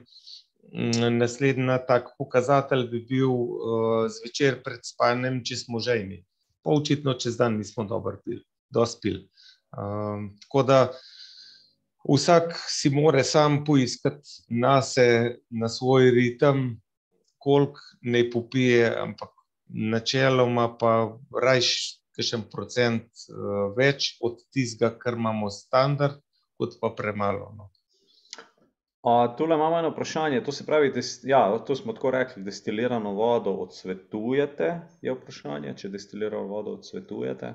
mm, naslednji tak pokazatelj bi bil uh, zvečer pred spanjem, če smo žejni. Pa očitno čez dan nismo dobro pili, dospili. Um, tako da vsak si more sam poiskati na se, na svoj ritem, koliko ne popije, ampak načeloma pa rajš kakšen procent uh, več od tistega, kar imamo standard, kot pa premalo. No. Tole imamo eno vprašanje. To se pravi, da ja, smo tako rekli, destilirano vodo odsvetujete. Je vprašanje, če destilirano vodo odsvetujete.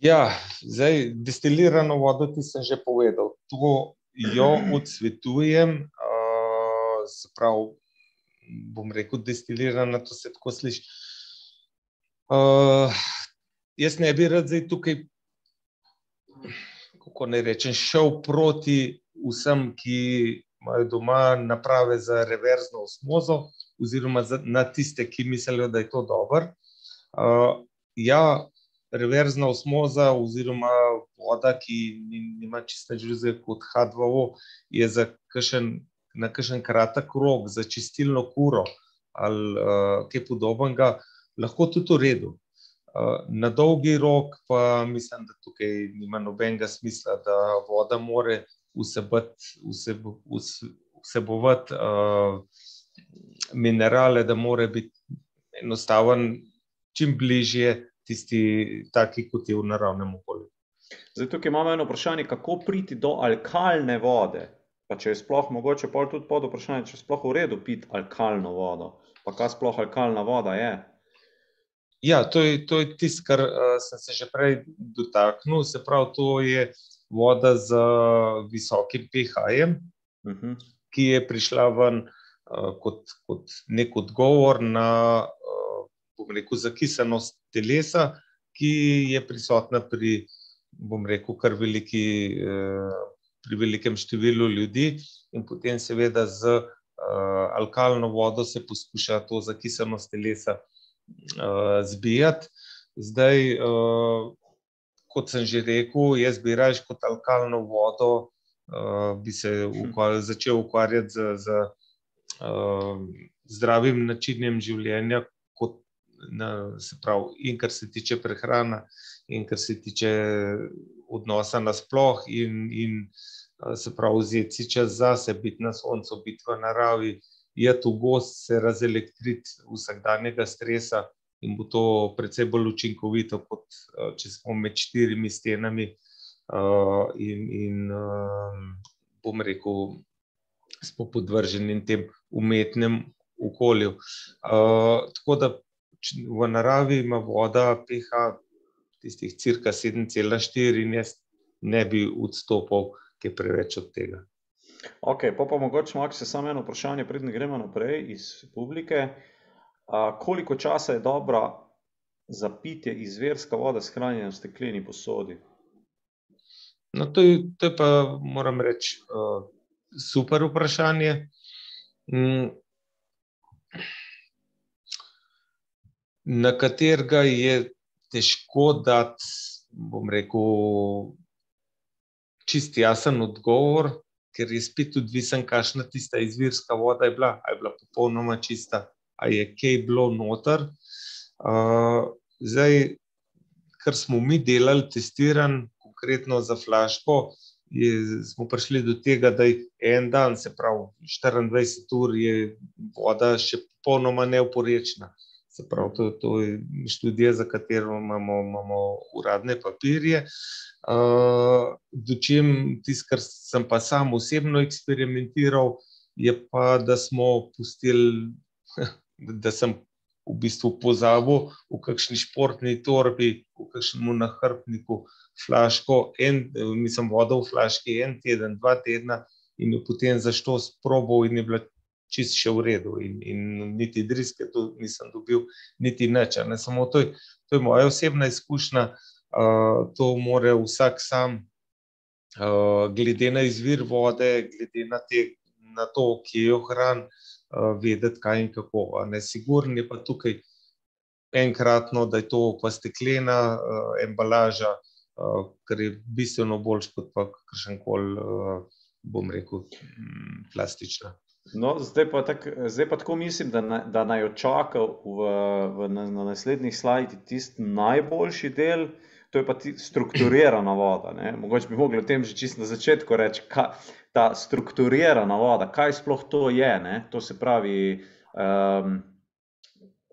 Ja, zdaj, destilirano vodo ti sem že povedal. To jo [clears throat] odsvetujem. Uh, bom rekel, destilirana, to se tako sliši. Uh, jaz ne bi rad zdaj tukaj, kako ne rečem, šel proti vsem, ki imajo doma naprave za reverzno osmozo, oziroma za, na tiste, ki mislijo, da je to dobro. Uh, ja, reverzna osmoza, oziroma voda, ki nima čiste žlice kot H2O, je za kakšen na kakšen kratek rok za čistilno kuro ali uh, kaj podobnega, lahko tudi v redu. Uh, na dolgi rok pa mislim, da tukaj nima nobenega smisla, da voda more vsebovati vsebovat, uh, minerale, da more biti enostaven, čim bližje tisti, taki kot je v naravnem okolju. Zdaj, tukaj imamo eno vprašanje, kako priti do alkalne vode. Pa če je sploh mogoče pol tudi pod vprašanje, če je sploh v redu piti alkalno vodo, pa kaj sploh alkalna voda je? Ja, to je, to je tisto, kar uh, sem se že prej dotaknil, se pravi, to je voda z visokim pH-jem, uh mhm. -huh. ki je prišla ven uh, kot, kot nek odgovor na uh, rekel, zakisanost telesa, ki je prisotna pri, bom rekel, kar veliki uh, pri velikem številu ljudi, in potem, seveda, z uh, alkalno vodo se poskuša to zakisanost telesa uh, zbijati. Zdaj, uh, kot sem že rekel, jaz bi raje kot alkalno vodo, uh, bi se ukvar, začel ukvarjati z, z uh, zdravim načinom življenja. Na, se pravi, in kar se tiče prehrane, in kar se tiče odnosa nasploh, in, in se pravi, vzeti si čas zase, biti na soncu, biti v naravi, jeti v gost, se razelektriti vsakdanjega stresa, in bo to precej bolj učinkovito, kot če smo med štirimi stenami. In, in bom rekel, smo podvrženi tem umetnem okolju. Tako da v naravi ima voda pH tistih cirka 7,4 in jaz ne bi odstopal kaj preveč od tega. Ok, pa pa mogoče še samo eno vprašanje, predtem gremo naprej iz publike. A, koliko časa je dobra za pitje izverska voda shranjena v stekleni posodi? No, to je, to je pa, moram reči, uh, super vprašanje. Mm. Na katerega je težko dati, bom rekel, čist jasen odgovor, ker je spet odvisen, kakšna tista izvirska voda je bila, ali je bila popolnoma čista, ali je kaj bilo noter. Uh, zdaj, kar smo mi delali, testiran, konkretno za flaško, je, smo prišli do tega, da je en dan, se pravi 24 ur, je voda še popolnoma neuporečna. Se pravi, to, to je študija, za katero imamo, imamo uradne papirje. Uh, Dočim tisto, kar sem pa sam osebno eksperimentiral, je pa, da smo pustili, [laughs] da sem v bistvu pozabil v kakšni športni torbi, v kakšnem nahrbniku, flaško, en, mislim, vodo v flaški en teden, dva tedna in jo potem zašto sprobo in je bila čist še v redu in, in niti driske tu nisem dobil, niti. Ne, samo to je, to je moja osebna izkušnja, uh, to more vsak sam, uh, glede na izvir vode, glede na, te, na to, kje jo hran, uh, vedeti kaj in kako. Ne, sigurno je pa tukaj enkratno, da je to pa steklena uh, embalaža, uh, kar je bistveno boljš kot pa kakšen koli, uh, bom rekel, plastična. No, zdaj, pa tak, zdaj pa tako mislim, da, na, da naj očaka v, v, na, na naslednjih slajdih tisti najboljši del, to je pa ti strukturirana voda. Ne? Mogoče bi mogli o tem že čisto na začetku reči, kaj ta strukturirana voda, kaj sploh to je. Ne? To se pravi, um,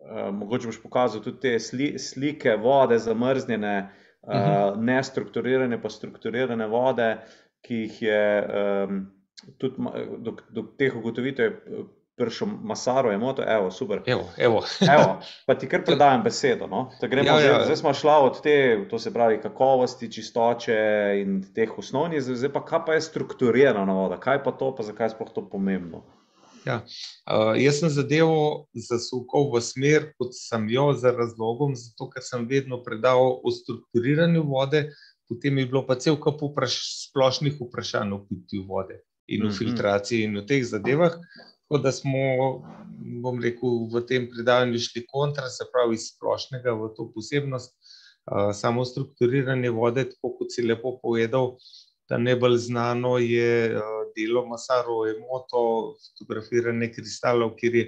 um, mogoče boš pokazal tudi te sli, slike vode, zamrznjene, uh -huh. uh, nestrukturirane, pa strukturirane vode, ki jih je. Um, tudi do, do teh ugotovitev je eh, prišel Masaro, je moto, evo, super. Evo, evo. [laughs] evo, pa ti kar predajam besedo. No? Gremo, ja, ja. Zdaj smo šli od te, to se pravi, kakovosti, čistoče in teh osnovnih, zdaj pa kaj pa je strukturirana voda, kaj pa to, pa zakaj je sploh to pomembno. Ja. Uh, jaz sem zadevo zasukal v smer, kot sem jo, za razlogom, zato ker sem vedno predaval o strukturiranju vode, potem je bilo pa cel kup vpraš splošnih vprašanj o pitju vode in v mhm. filtraciji in v teh zadevah. Tako da smo, bom rekel, v tem predavanju šli kontra, se pravi, iz splošnega v to posebnost. Samo strukturiranje vode, tako kot si lepo povedal, da najbolj znano je delo Masaro Emoto, fotografiranje kristalov, kjer je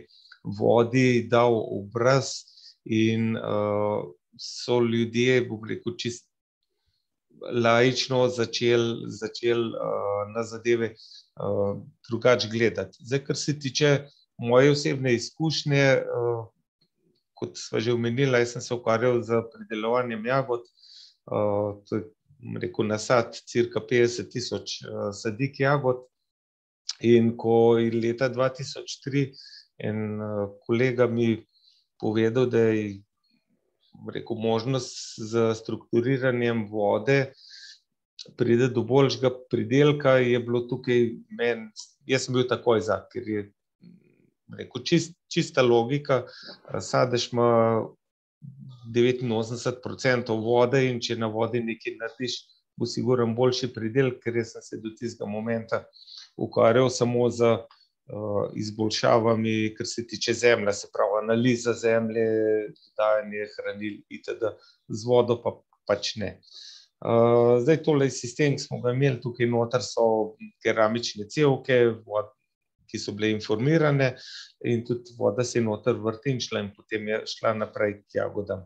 vodi dal obraz in so ljudje, bom rekel, čist laično začeli začel, na zadeve uh, drugače gledati. Zdaj, kar se tiče moje osebne izkušnje, uh, kot smo že omenili, jaz sem se ukvarjal z pridelovanjem jagod. Uh, to je rekel, nasad cirka 50 tisoč uh, sadik jagod. In ko je leta 2003 en uh, kolega mi povedal, da je rekel, možnost za strukturiranjem vode, pride do boljšega pridelka, je bilo tukaj meni, jaz sem bil takoj za, ker je rekel, čist, čista logika. Sadež ima 89% vode in če na vodi nekaj narediš, bo sigurno boljši pridelek, ker sem se do tistega momenta ukvarjal samo z uh, izboljšavami, kar se tiče zemlje, se pravi analiza zemlje, dodajanje hranil itd. Z vodo pa pač ne. Uh, Uh, zdaj, tole sistem, ki smo ga imeli tukaj noter, so keramične cevke, vod, ki so bile informirane, in tudi voda se je noter vrtinčila, in potem je šla naprej k jagodam.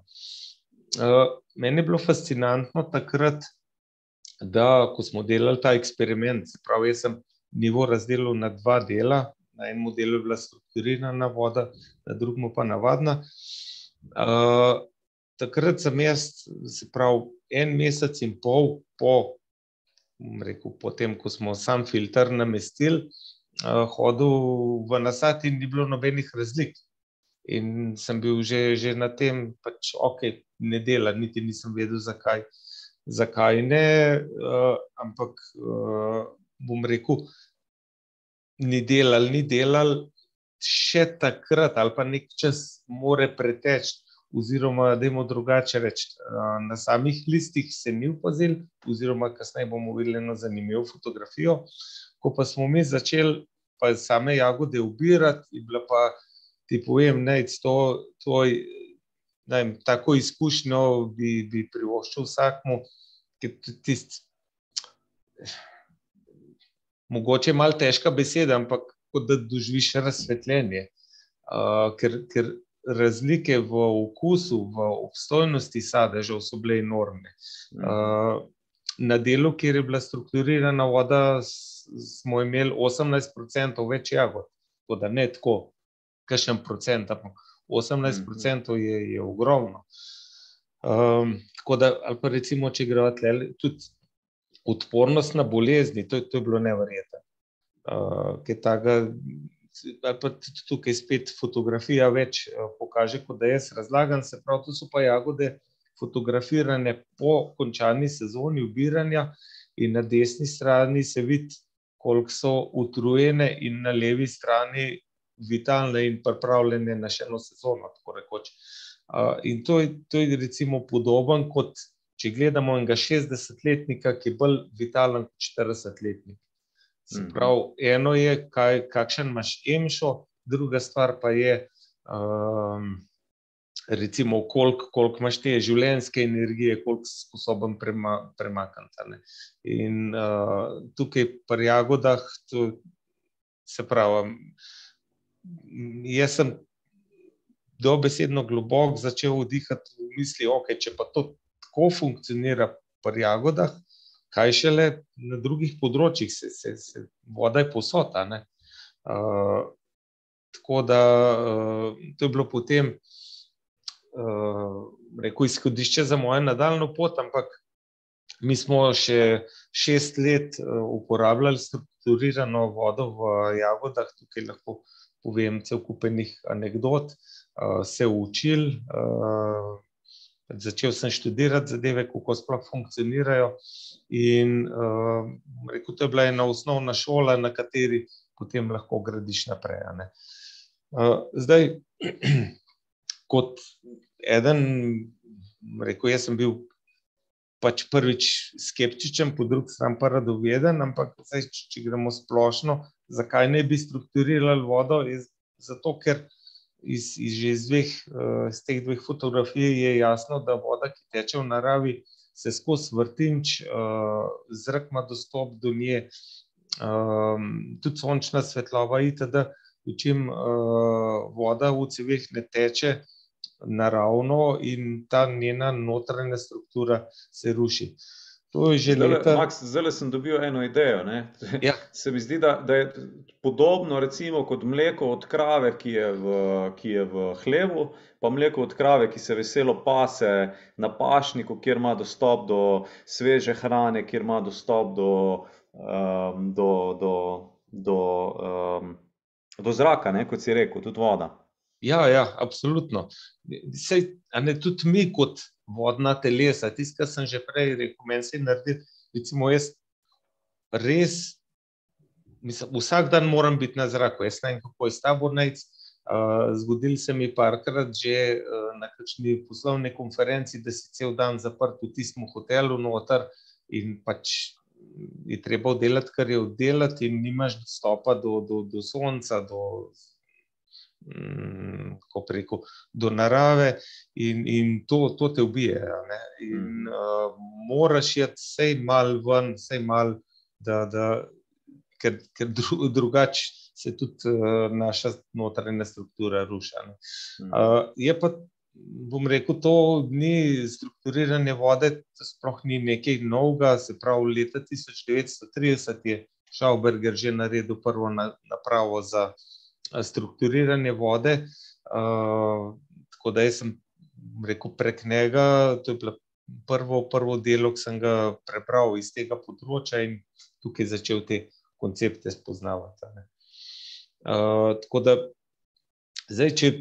Uh, meni je bilo fascinantno takrat, da ko smo delali ta eksperiment, pravi, jaz sem nivo razdelil na dva dela. Na enem delu je bila strukturirana voda, na drugem pa navadna. Uh, takrat sem jaz, se pravi, en mesec in pol po, rekel, po tem, ko smo sam filter namestili, uh, hodil v nasad in ni bilo nobenih razlik. In sem bil že, že na tem, da pač, okay, ne dela, niti nisem vedel, zakaj, zakaj ne. Uh, ampak uh, bom rekel, ni delal, ni delal, še takrat ali pa nek čas, more preteči oziroma da imamo drugače reči. Na samih listih se ni upazil, oziroma kasneje bomo videli eno zanimivo fotografijo. Ko pa smo mi začeli pa same jagode ubirati, je bila pa, ti povem, ne, to, to, ne, tako izkušnjo bi, bi privoščil vsakmu, ki tist, mogoče malo težka beseda, ampak kot da doživiš razsvetljenje. Uh, ker, ker razlike v okusu, v obstojnosti sadežev so bile enormne. Uh, na delu, kjer je bila strukturirana voda, smo imeli 18% več jagod. Tako da ne tako, kakšen procent, ampak 18% je, je ogromno. Um, tako da, ali pa recimo, če gre tudi odpornost na bolezni, to, to je bilo nevrjetno. Uh, Ker tega ali pa tukaj spet fotografija več eh, pokaže, kot da jaz razlagam. Se pravi, to so pa jagode fotografirane po končani sezoni ubiranja in na desni strani se vidi, koliko so utrujene in na levi strani vitalne in pripravljene na še eno sezono. In to je, to je recimo podoben, kot če gledamo enega šestdesetletnika, ki je bolj vitalen kot štiridesetletnik. Se pravi, eno je, kaj, kakšen imaš emšo, druga stvar pa je, recimo, koliko, koliko imaš te življenjske energije, koliko si sposoben premakniti, a ne. In, tukaj pri jagodah to, se pravi, jaz sem dobesedno globoko začel vdihati v misli, okej, če pa to tako funkcionira pri jagodah, kaj šele na drugih področjih, saj, saj, saj voda je povsod, a ne. tako da, to je bilo potem, bom rekel, izhodišče za mojo nadaljnjo pot, ampak mi smo še šest let, uporabljali strukturirano vodo v Jagodah, tukaj lahko povem cel kup enih anekdot, se učili, začel sem študirati zadeve, kako sploh funkcionirajo, in, bom rekel, to je bila ena osnovna šola, na kateri potem lahko gradiš naprej, ne. zdaj, [clears throat] kot eden, rekel, jaz sem bil pač prvič skeptičen, po drugi strani pa radoveden, ampak zdaj, če gremo splošno, zakaj ne bi strukturirali vodo, je zato, ker iz, iz že iz dveh, iz teh dveh fotografij je jasno, da voda, ki teče v naravi, se skozi vrtinč, zrak ima dostop do nje, tudi sončna svetloba itd., dočim, voda v ceveh ne teče naravno in ta njena notranja struktura se ruši. To je že leta... Maks, zdajle sem dobil eno idejo, ne. [laughs] Ja. Se mi zdi, da, da je podobno recimo kot mleko od krave, ki je v, ki je v hlevu, pa mleko od krave, ki se veselo pase na pašniku, kjer ima dostop do sveže hrane, kjer ima dostop do, do, do, do, do zraka, ne, kot si rekel, tudi voda. Ja, ja, absolutno. Saj, a ne, tudi mi kot vodna telesa, tisto, ke sem že prej rekel, meni se naredi, recimo jaz res, mislim, vsak dan moram biti na zraku, jaz vem, kako je s tabo, Nejc, zgodilo se mi je parkrat že, na kakšni poslovni konferenci, da si cel dan zaprt v tistem hotelu noter in pač je treba oddelati, kar je oddelati, in nimaš dostopa do, do, do sonca, do, kako bi rekel, do narave in, in to, to te ubije. In, moraš iti vsaj malo ven, vsaj malo, da, da, ker, ker drugače se tudi, naša notranja struktura ruši, a ne. je pa, bom rekel, to ni strukturiranje vode, to sploh ni nekaj novega, se pravi, leta tisoč devetsto trideset je Schauberger že naredil prvo napravo za, strukturiranje vode, tako da jaz sem, rekel, prek njega, to je bilo prvo, prvo delo, ke sem ga prebral iz tega področja, in tukaj začel te koncepte spoznavati, ne. tako da zdaj, če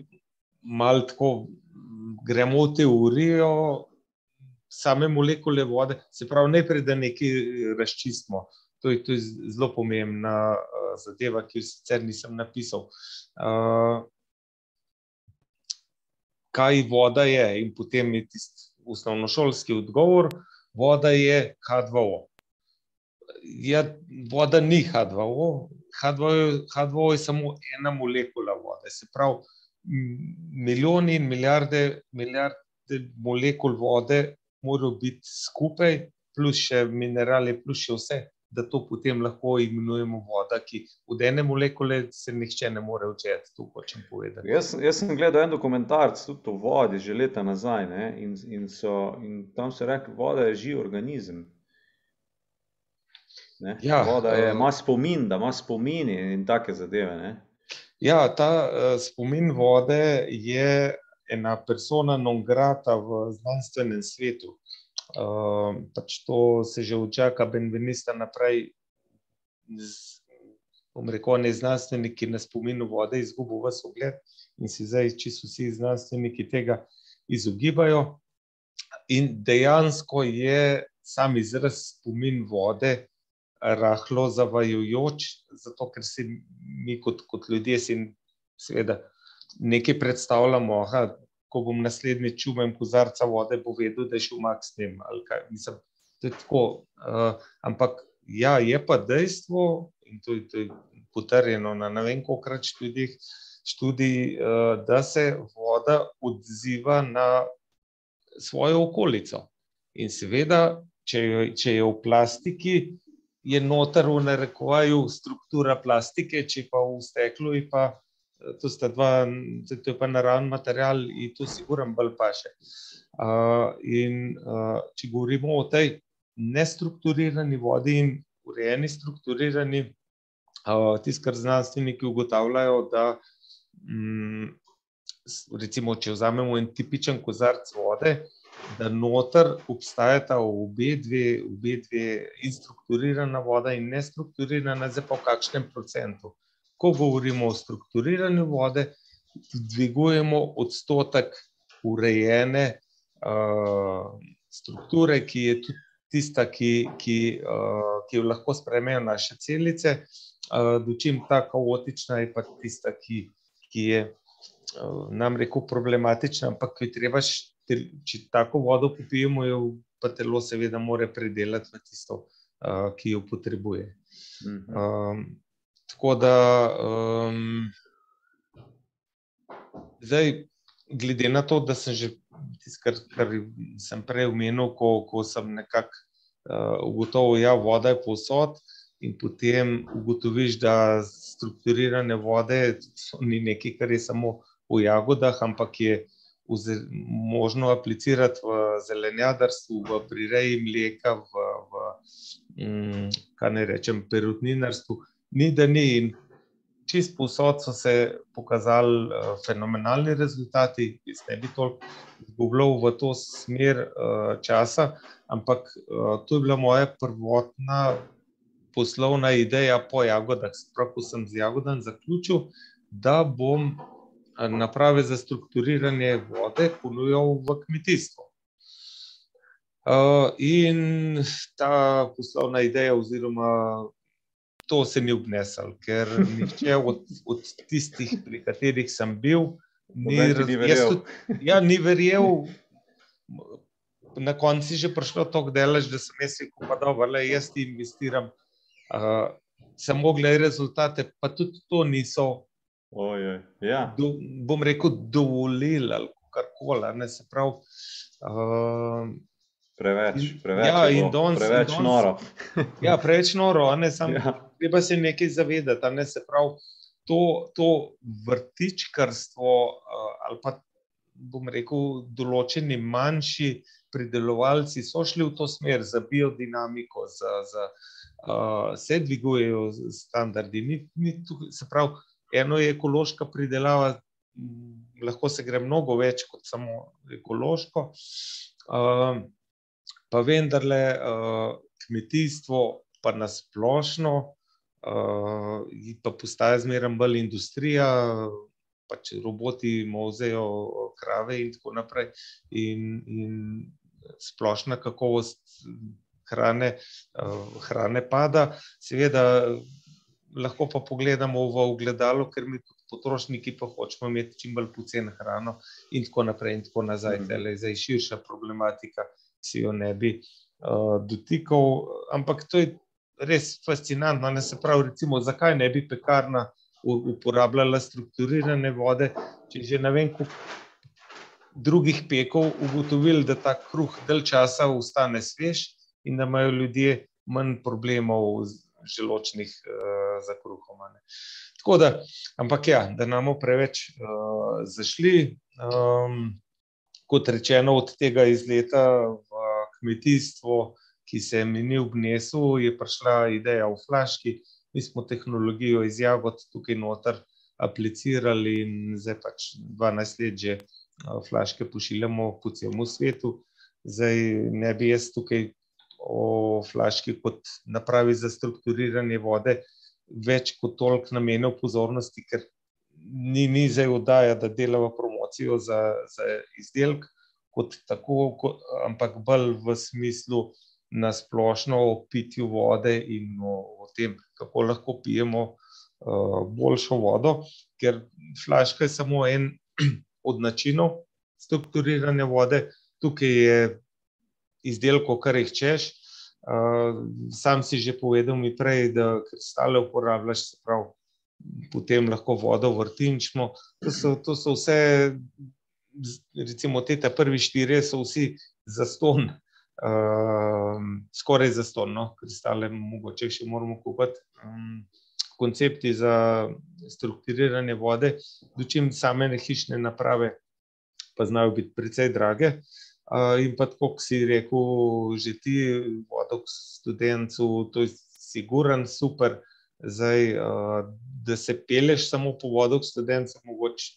malo tako gremo v teorijo same molekule vode, se pravi, najprej, da nekaj razčistimo. To je, to je zelo pomembna, zadeva, ki je sicer nisem napisal. kaj voda je in potem je tisti osnovnošolski odgovor: voda je Hdvo. Ja, voda ni Hdvo, Hdvo, Hdvo je samo ena molekula vode, se pravi, milijoni in milijarde, milijarde molekul vode morajo biti skupaj, plus še minerali, plus še vse, da to potem lahko imenujemo voda, ki od ene molekule se nihče ne more odčepiti, to hočem povedati. Jaz, jaz sem gledal en dokumentarec tudi o vodi že leta nazaj, ne, in, in so, in tam so rekli: "Voda je živ organizem." Ne. Ja. Voda je, ima spomin, da ima spomin in take zadeve, ne. Ja, ta, spomin vode je ena persona non grata v znanstvenem svetu. Pač to se že Jacquesa Benvenista naprej bom rekel, on je znanstvenik, ki je na spominu vode izgubil ves ugled in si zdaj čisto vsi znanstveniki tega izogibajo. In dejansko je sam izraz spomin vode, rahlo zavajujoč, zato ker si mi kot, kot ljudje si seveda nekaj predstavljamo, aha, ko bom naslednji čumem kozarca vode, bo vedel, da je šel mak s tem. Mislim, to je tako. Uh, ampak ja, je pa dejstvo, in to, to je potrjeno na ne vem koliko študijih, študij, uh, da se voda odziva na svojo okolico. In seveda, če, če je v plastiki, je noter v narekovaju struktura plastike, če pa v steklu je pa to sta dva, to je pa naravni material in to siguran bolj paše. Uh, in uh, če govorimo o tej nestrukturirani vodi in urejeni strukturirani, uh, tisto, kar znanstveniki ugotavljajo, da um, recimo, če vzamemo en tipičen kozarc vode, da noter obstajata obe dve, obe dve in strukturirana voda in nestrukturirana, zdaj pa v kakšnem procentu ko govorimo o strukturiranju vode, dvigujemo odstotek urejene uh, strukture, ki je tudi tista, ki, ki, uh, ki jo lahko sprejmejo naše celice, uh, dočim ta kaotična je pa tista, ki, ki je uh, nam rekel problematična, ampak je treba, če tako vodo popijemo, jo pa telo seveda more predelati v tisto, uh, ki jo potrebuje. Um, Tako da, um, zdaj, glede na to, da sem že tisto, kar, kar sem prej omenil, ko, ko sem nekako uh, ugotovil, da ja, je voda povsod, in potem ugotoviš, da strukturirane vode ni nekaj, kar je samo v jagodah, ampak je možno aplicirati v zelenjadarstvu, v prireji mleka, v, v um, kaj ne rečem, perutninarstvu ni da ni. In čist posod so se pokazali uh, fenomenalni rezultati. Jaz ne bi toliko izgubljal v to smer uh, časa, ampak uh, to je bila moja prvotna poslovna ideja po jagodah. Sprav, ko sem z jagodami zaključil, da bom naprave za strukturiranje vode ponujal v kmetijstvo. Uh, in ta poslovna ideja, oziroma to se ni obnesel, ker nihče od, od tistih, pri katerih sem bil, ni, ni verjel. Ja, ni verjel. Na koncu je že prišlo tako delež, da sem jaz rekel, da je jaz ti investiram. Uh, samo gledaj rezultate, pa tudi to niso. Ojoj, ja. do, bom rekel, dovolili ali kar koli. Se pravi. Uh, Preveč, preveč, ja, in dons, preveč in dons, noro. ja, preveč noro, ne samo. Ja. Treba se nekaj zavedati, ne se pravi. To, to vrtičkarstvo, ali pa bom rekel, določeni manjši pridelovalci so šli v to smer za biodinamiko, za, za uh, se dvigujejo standardi. Ni, ni tukaj, se pravi, eno je ekološka pridelava, lahko se gre mnogo več kot samo ekološko. Uh, pa vendarle uh, kmetijstvo, pa nasplošno, uh, pa postaja zmeraj bolj industrija, pač roboti mozejo krave in tako naprej. In, in splošna kakovost hrane, uh, hrane pada. Seveda, lahko pa pogledamo v ogledalo, ker mi kot potrošniki pa hočemo imeti čim bolj poceni hrano, in tako naprej, in tako nazaj. Mm. Zdaj je širša problematika si jo ne bi uh, dotikal. Ampak to je res fascinantno. Ne se pravi, recimo, zakaj ne bi pekarna uporabljala strukturirane vode, če že ne vem, koliko drugih pekov ugotovili, da ta kruh del časa ostane svež in da imajo ljudje manj problemov želočnih uh, za kruhom. Tako da, ampak ja, da nam preveč uh, zašli. Um, kot rečeno, od tega izleta v kmetijstvo, ki se je mi ni obnesel, je prišla ideja v flaški. Mi smo tehnologijo iz jagod tukaj noter aplicirali in zdaj pač 12 let že flaške pošiljamo po celem svetu. Zdaj ne bi jaz tukaj o flaški kot napravi za strukturiranje vode več kot toliko namenil pozornosti, ker ni, ni zdaj oddaja, da delava promocijo za, za izdelek kot tako, kot, ampak bolj v smislu na splošno o pitju vode in o, o tem, kako lahko pijemo uh, boljšo vodo, ker flaška je samo en [clears throat] od načinov strukturiranja vode. Tukaj je izdelkov, kar jih češ. Uh, sam si že povedal mi prej, da kristale uporabljaš, se pravi, potem lahko vodo vrtinčimo. To so, to so vse, recimo, te prvi štiri, so vsi zaston, um, skoraj za ston, no? kristale mogoče še moramo kupiti. Um, koncepti za strukturiranje vode, dočim same hišne naprave pa znajo biti precej drage. Uh, in pa tako, kot si rekel, že ti, vodok študentu, to je siguran, super. Zdaj, uh, da se peleš samo po vodok študentu, mogoče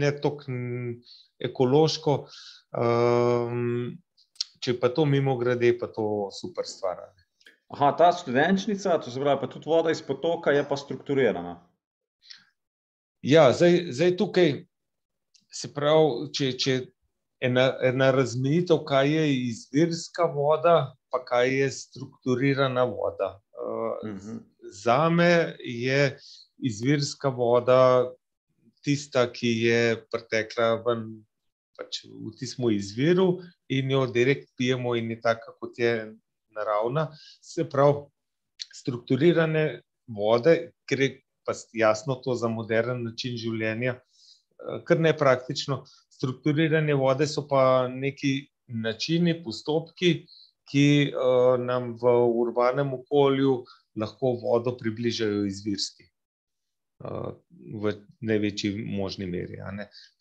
ne tako ekološko. Um, če pa to mimo grede, pa to super stvar. Aha, ta študenčnica, to se pravi, pa tudi voda iz potoka je pa strukturirana. Ja, zdaj, zdaj tukaj se pravi, če, če ena, ena razmejitev, kaj je izvirska voda, pa kaj je strukturirana voda. Uh, uh -huh za me je izvirska voda tista, ki je pretekla ven, pač v tistem izviru in jo direkt pijemo, in je taka, kot je naravna. Se pravi, strukturirane vode, ker je pa jasno to za modern način življenja, kar ne praktično. Strukturirane vode so pa neki načini, postopki, ki uh, nam v urbanem okolju lahko vodo približajo izvirski, uh, v največji možni meri.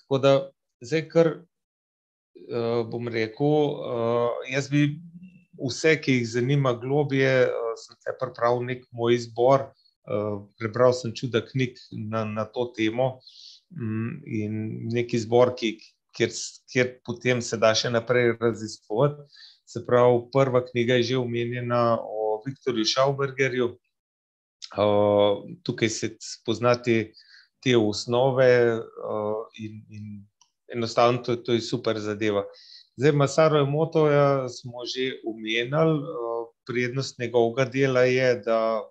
Tako da, zdaj, kar uh, bom rekel, uh, jaz bi vse, ki jih zanima globije, uh, sem te pripravil nek moj izbor. Uh, prebral sem čuda knjig na, na to temo um, in neki izbor, ki, kjer, kjer potem se da še naprej raziskovati. Se pravi, prva knjiga je že omenjena o Viktorju Šaubergerju. Tukaj se spoznati te osnove in, in enostavno to, to je super zadeva. Zdaj, Masaro Emotoja smo že omenjali, prednost njegovega dela je, da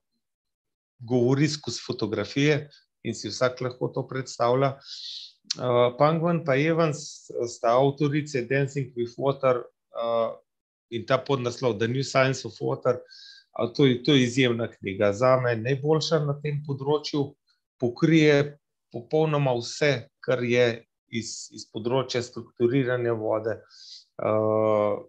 govori skozi fotografije in si vsak lahko to predstavlja. Pangvan pa Evans sta avtorice Dancing with Water in ta podnaslov The New Science of Water – To je, to je izjemna knjiga. Za me najboljša na tem področju, pokrije popolnoma vse, kar je iz, iz področja strukturiranja vode. Uh,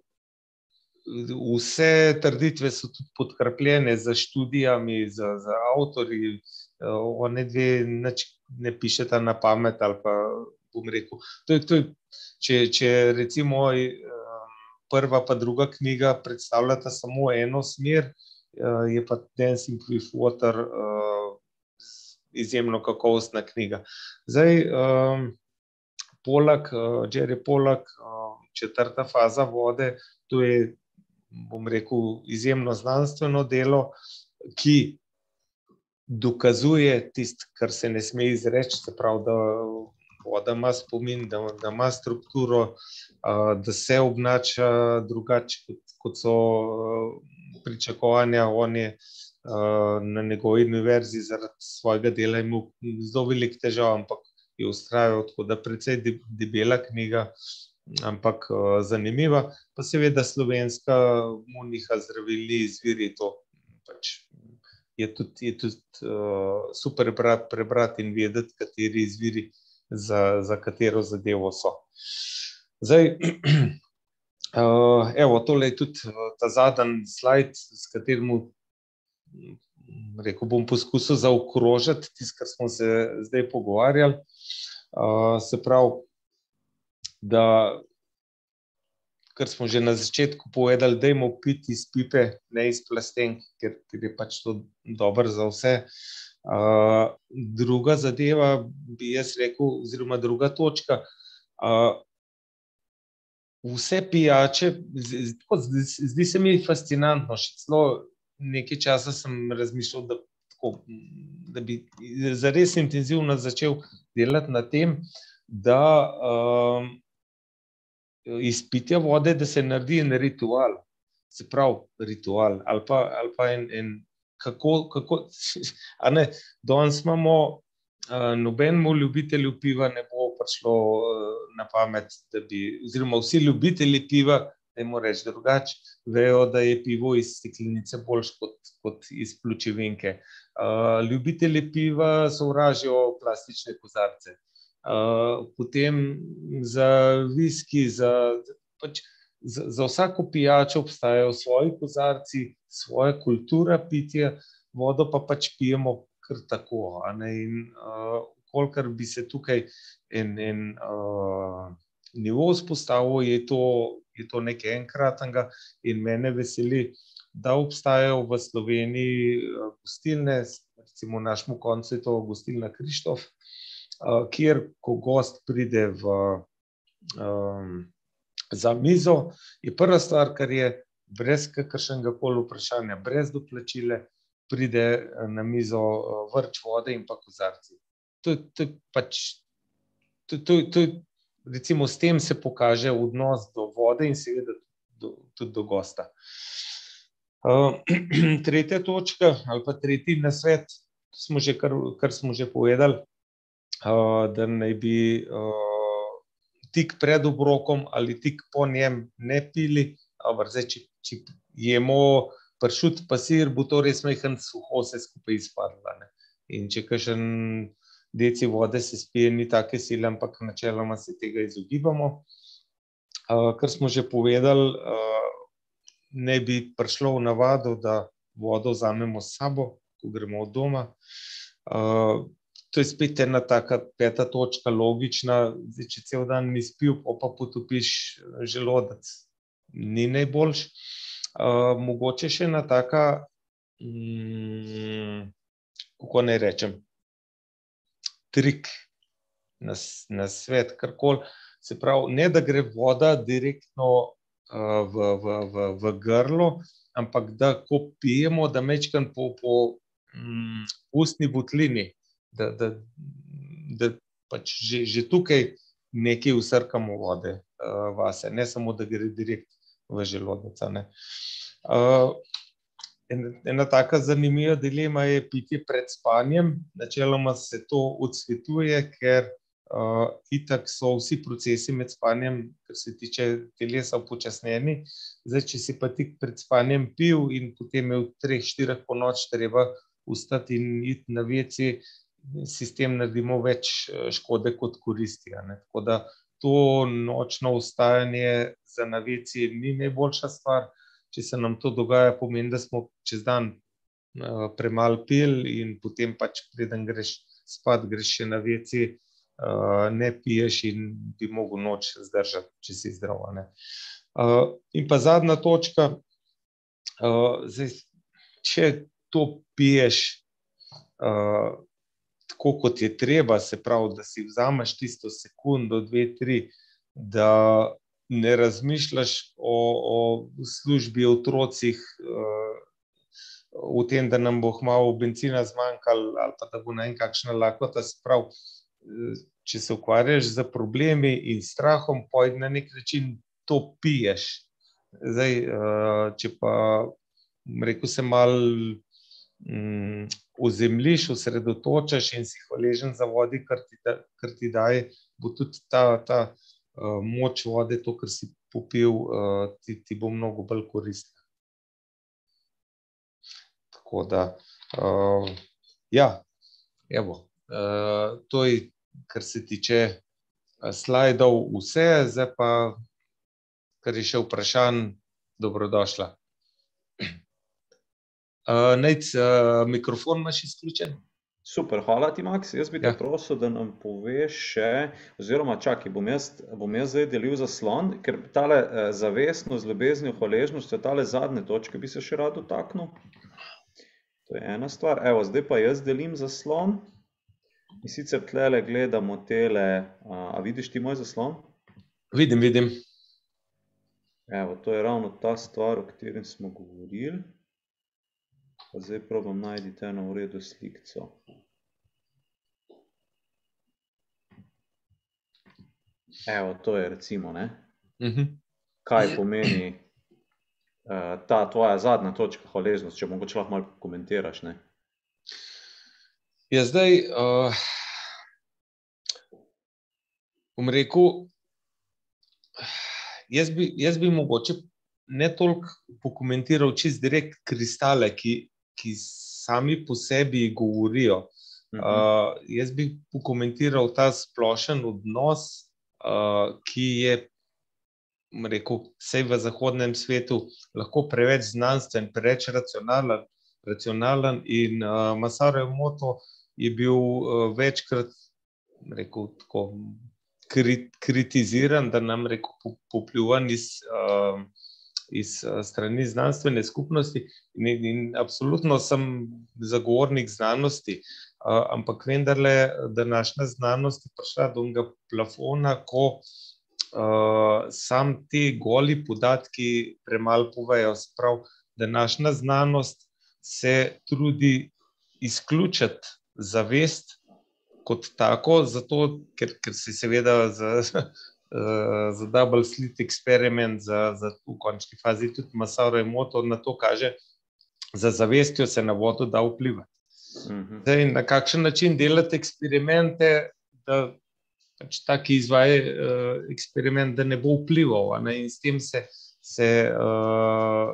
vse trditve so tudi podkrepljene z študijami, z, z avtorji. Uh, ne dve, neč, ne pišete na pamet. Pa, rekel, to je, to je, če, če recimo. Prva pa druga knjiga predstavljata samo eno smer, uh, je pa Dancing with Water uh, izjemno kakovostna knjiga. Zdaj, um, Polak, uh, Jerry Polak, uh, četrta faza vode, to je, bom rekel, izjemno znanstveno delo, ki dokazuje tisto, kar se ne sme izreči, se pravi, da voda ima spomin, da, da ima strukturo, uh, da se obnaša drugače, kot, kot so. Pričakovanja. On je na njegovi univerzi zaradi svojega dela imel zelo velik težav, ampak je ustrajal tako, da je precej debela knjiga, ampak zanimiva. Pa seveda slovenska munika zdravili izviri to. Pač je tudi, je tudi uh, super prebrati in vedeti, kateri izviri za, za katero zadevo so. Zdaj, Uh, [clears throat] evo, tole je tudi ta zadnji slajd, s katerim bom poskusil zaokrožiti tisto, kar smo se zdaj pogovarjali. Se pravi, da, kar smo že na začetku povedali, da imamo piti iz pipe, ne iz plastenk, ker, ker je pač to dobro za vse. Uh, druga zadeva, bi jaz rekel, oziroma druga točka. Uh, vse pijače, zdi se mi fascinantno. Še celo nekaj časa sem razmišljal, da, tako, da bi zares intenzivno začel delati na tem, da um, iz pitja vode, da se naredi en ritual. se pravi, ritual ali pa, ali pa en, en kako, kako, [laughs] ne, danes imamo, uh, nobenemu ljubitelju piva ne bo prišlo uh, na pamet, da bi, oziroma vsi ljubitelji piva, da jim reč drugače, vejo, da je pivo iz steklenice boljš kot, kot iz pljučevinke. Uh, ljubitelji piva sovražijo plastične kozarce. Uh, potem za viski, za pač za, za vsako pijačo obstajajo svoji kozarci, svoja kultura pitja, vodo pa pač pijemo kar tako. In uh, kolikor bi se tukaj en, en uh, nivo vzpostavil, je to, je to nekaj enkratnega in mene veseli, da obstajajo v Sloveniji gostilne, recimo v našem koncu je to gostilna Krištof, uh, kjer ko gost pride v. Um, za mizo, je prva stvar, kar je brez kakršnega koli vprašanja, brez doplačile, pride eh, na mizo eh, vrč vode in pa kozarci. To, to, pač, to, to, to, recimo, s tem se pokaže odnos do vode in seveda tudi do gosta. Uh, [clears throat] tretja točka, ali pa tretji na svet, smo že, kar, kar smo že povedali, uh, da naj bi uh, tik pred obrokom ali tik po njem ne pili. Zdaj, če, če jemo pršut, pa sir, bo to res majhen, suho se skupaj izpadlo. In če kažem deci vode se spije, ni take sile, ampak načeloma se tega izogibamo. Uh, kar smo že povedali, uh, ne bi prišlo v navado, da vodo vzamemo s sabo, ko gremo od doma. Uh, to je spet ena taka peta točka, logična. Zdaj, če cel dan nisi pil, pa potopiš želodec, ni najboljš. Uh, mogoče še ena taka, mm, kako naj rečem, trik na, na svet, kar koli. Se pravi, ne da gre voda direktno uh, v, v, v, v grlo, ampak da ko pijemo, da mečkam po, po um, ustni butlini da, da, da pač že, že tukaj nekaj usrkamo vode uh, vase, ne samo da gre direkt v želodec. Uh, ena taka zanimiva dilema je pitje pred spanjem. Načeloma se to odsvetuje, ker uh, itak so vsi procesi med spanjem, kar se tiče telesa, upočasnjeni. Zdaj, če si pa tik pred spanjem pil in potem je v treh, štirih po noč treba ustati in iti na vece, sistem naredimo več eh, škode kot koristi. Tako da to nočno ustajanje za naveci ni najboljša stvar. Če se nam to dogaja, pomeni, da smo čez dan eh, premalo pil in potem pač preden greš spat, greš še na veci, eh, ne piješ in bi mogel noč zdržati, če si zdrav. In pa zadnja točka, zdaj, če to piješ, tako, kot je treba, se pravi, da si vzameš tisto sekundo, dve, tri, da ne razmišljaš o, o službi, o otrocih, o tem, da nam bo malo benzina zmanjkalo, ali pa da bo na en kakšna lakota. Prav, če se ukvarjaš z problemi in strahom, pojdi na nek način to piješ. Zdaj, če pa rekel sem malo ozemljiš, osredotočaš in si hvaležen za vodi, kar ti, da, kar ti daje, bo tudi ta, ta uh, moč vode, to, kar si popil, uh, ti, ti bo mnogo bolj koristna. Tako da, uh, ja, evo, uh, to je, kar se tiče slajdov, vse, zdaj pa, kar je še vprašanj, dobrodošla. Uh, [clears throat] Nec, uh, mikrofon imaš izključen. Super, hvala ti, Max. Jaz bi te ja. prosil, da nam poveš še, oziroma čakaj, bom jaz, bom jaz zdaj delil zaslon, ker tale eh, zavestno z ljubeznijo, hvaležnost, to je tale zadnje točke, bi se še rad dotaknil. To je ena stvar. Evo, zdaj pa jaz delim zaslon. In sicer tlele gledamo tele, a, a vidiš ti moj zaslon? Vidim, vidim. Evo, to je ravno ta stvar, o katerim smo govorili. Pa zdaj probam najti eno v redu slikco. Evo, to je recimo, ne? Uh mhm. -huh. Kaj pomeni [clears throat] ta tvoja zadnja točka, hvaležnost, če mogoče lahko malo komentiraš. Ne? Ja, zdaj, uh, bom rekel, jaz bi, jaz bi mogoče ne toliko pokomentiral čist direkt kristale, ki, ki sami po sebi govorijo. Uh, jaz bi pokomentiral ta splošen odnos, uh, ki je rekel, vse v zahodnem svetu lahko preveč znanstven, preveč racionalen. racionalen in uh, Masaru Emoto je bil uh, večkrat rekel, tako, krit, kritiziran, da nam je popljuvan iz, uh, iz uh, strani znanstvene skupnosti. In, in absolutno sem zagovornik znanosti, uh, ampak vendarle, da naša znanost je prišla do tega plafona, ko uh, sam ti goli podatki premalo povejo. Sprav, da naša znanost se trudi izključiti zavest kot tako, zato, ker, ker se seveda za, [laughs] za double slit experiment, za, za v končni fazi tudi Masauro Emoto na to kaže, za zavestjo se na vodo da vplivati. Mhm. Zdaj, na kakšen način delati eksperimente, da pač taki izvaja uh, eksperiment, da ne bo vplival. Ne? In s tem se, se uh,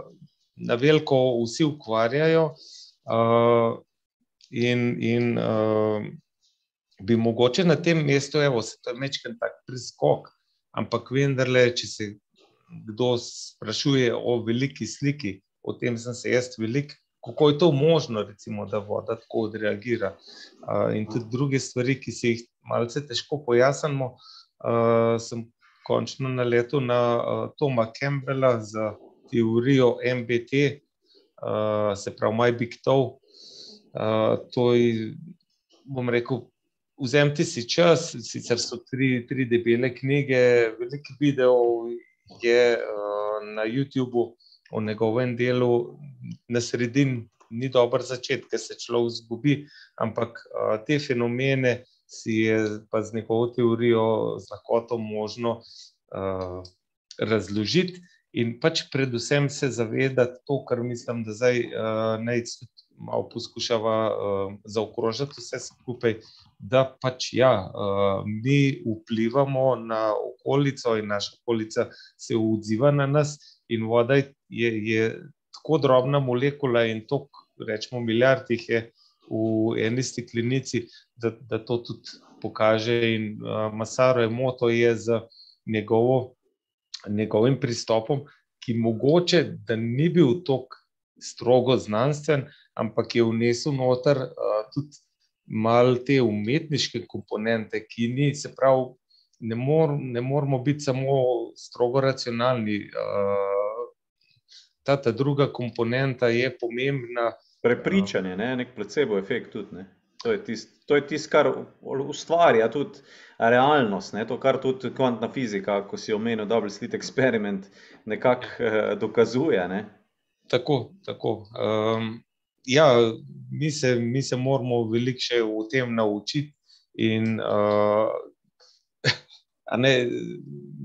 na veliko vsi ukvarjajo. Uh, in in uh, bi mogoče na tem mestu, evo, se to je mečken tak preskok, ampak vendarle, če se kdo sprašuje o veliki sliki, o tem sem se jaz veliko kako je to možno, recimo, da voda tako odreagira. Uh, in tudi druge stvari, ki se jih malce težko pojasnimo, uh, sem končno naletel na uh, Toma Campbella za teorijo MBT, uh, se pravi My Big Toe. Uh, to je, bom rekel, vzemite si čas, sicer so tri, tri debele knjige, veliko videov je uh, na YouTubu o njegovem delu, na sredini ni dober začetek, ker se človek zgubi, ampak uh, te fenomene si je pa z njegovo teorijo z lahkoto možno uh, razložiti. In pač predvsem se zavedati to, kar mislim, da zdaj uh, naj malo poskušava uh, zaokrožiti vse skupaj, da pač ja, uh, mi vplivamo na okolico in naša okolica se odziva na nas, in voda je, je tako drobna molekula in to, rečemo, milijard jih je v eni steklenici, da, da to tudi pokaže. In uh, Masaro je moto je z njegovo, njegovim pristopom, ki mogoče da ni bil tako strogo znanstven, ampak je vnesel noter uh, tudi malo te umetniške komponente, ki ni, se pravi, ne, mor, ne moramo biti samo strogo racionalni. Uh, ta, ta druga komponenta je pomembna. Prepričanje, ne? nek placebo efekt tudi. Ne? To je tisto, tist, kar ustvarja tudi realnost, ne? to, kar tudi kvantna fizika, ko si omenil, da je slit eksperiment, nekako eh, dokazuje. Ne? Tako, tako. Um, ja, mi se, mi se moramo veliko še o tem naučiti. In, [laughs] uh, ne,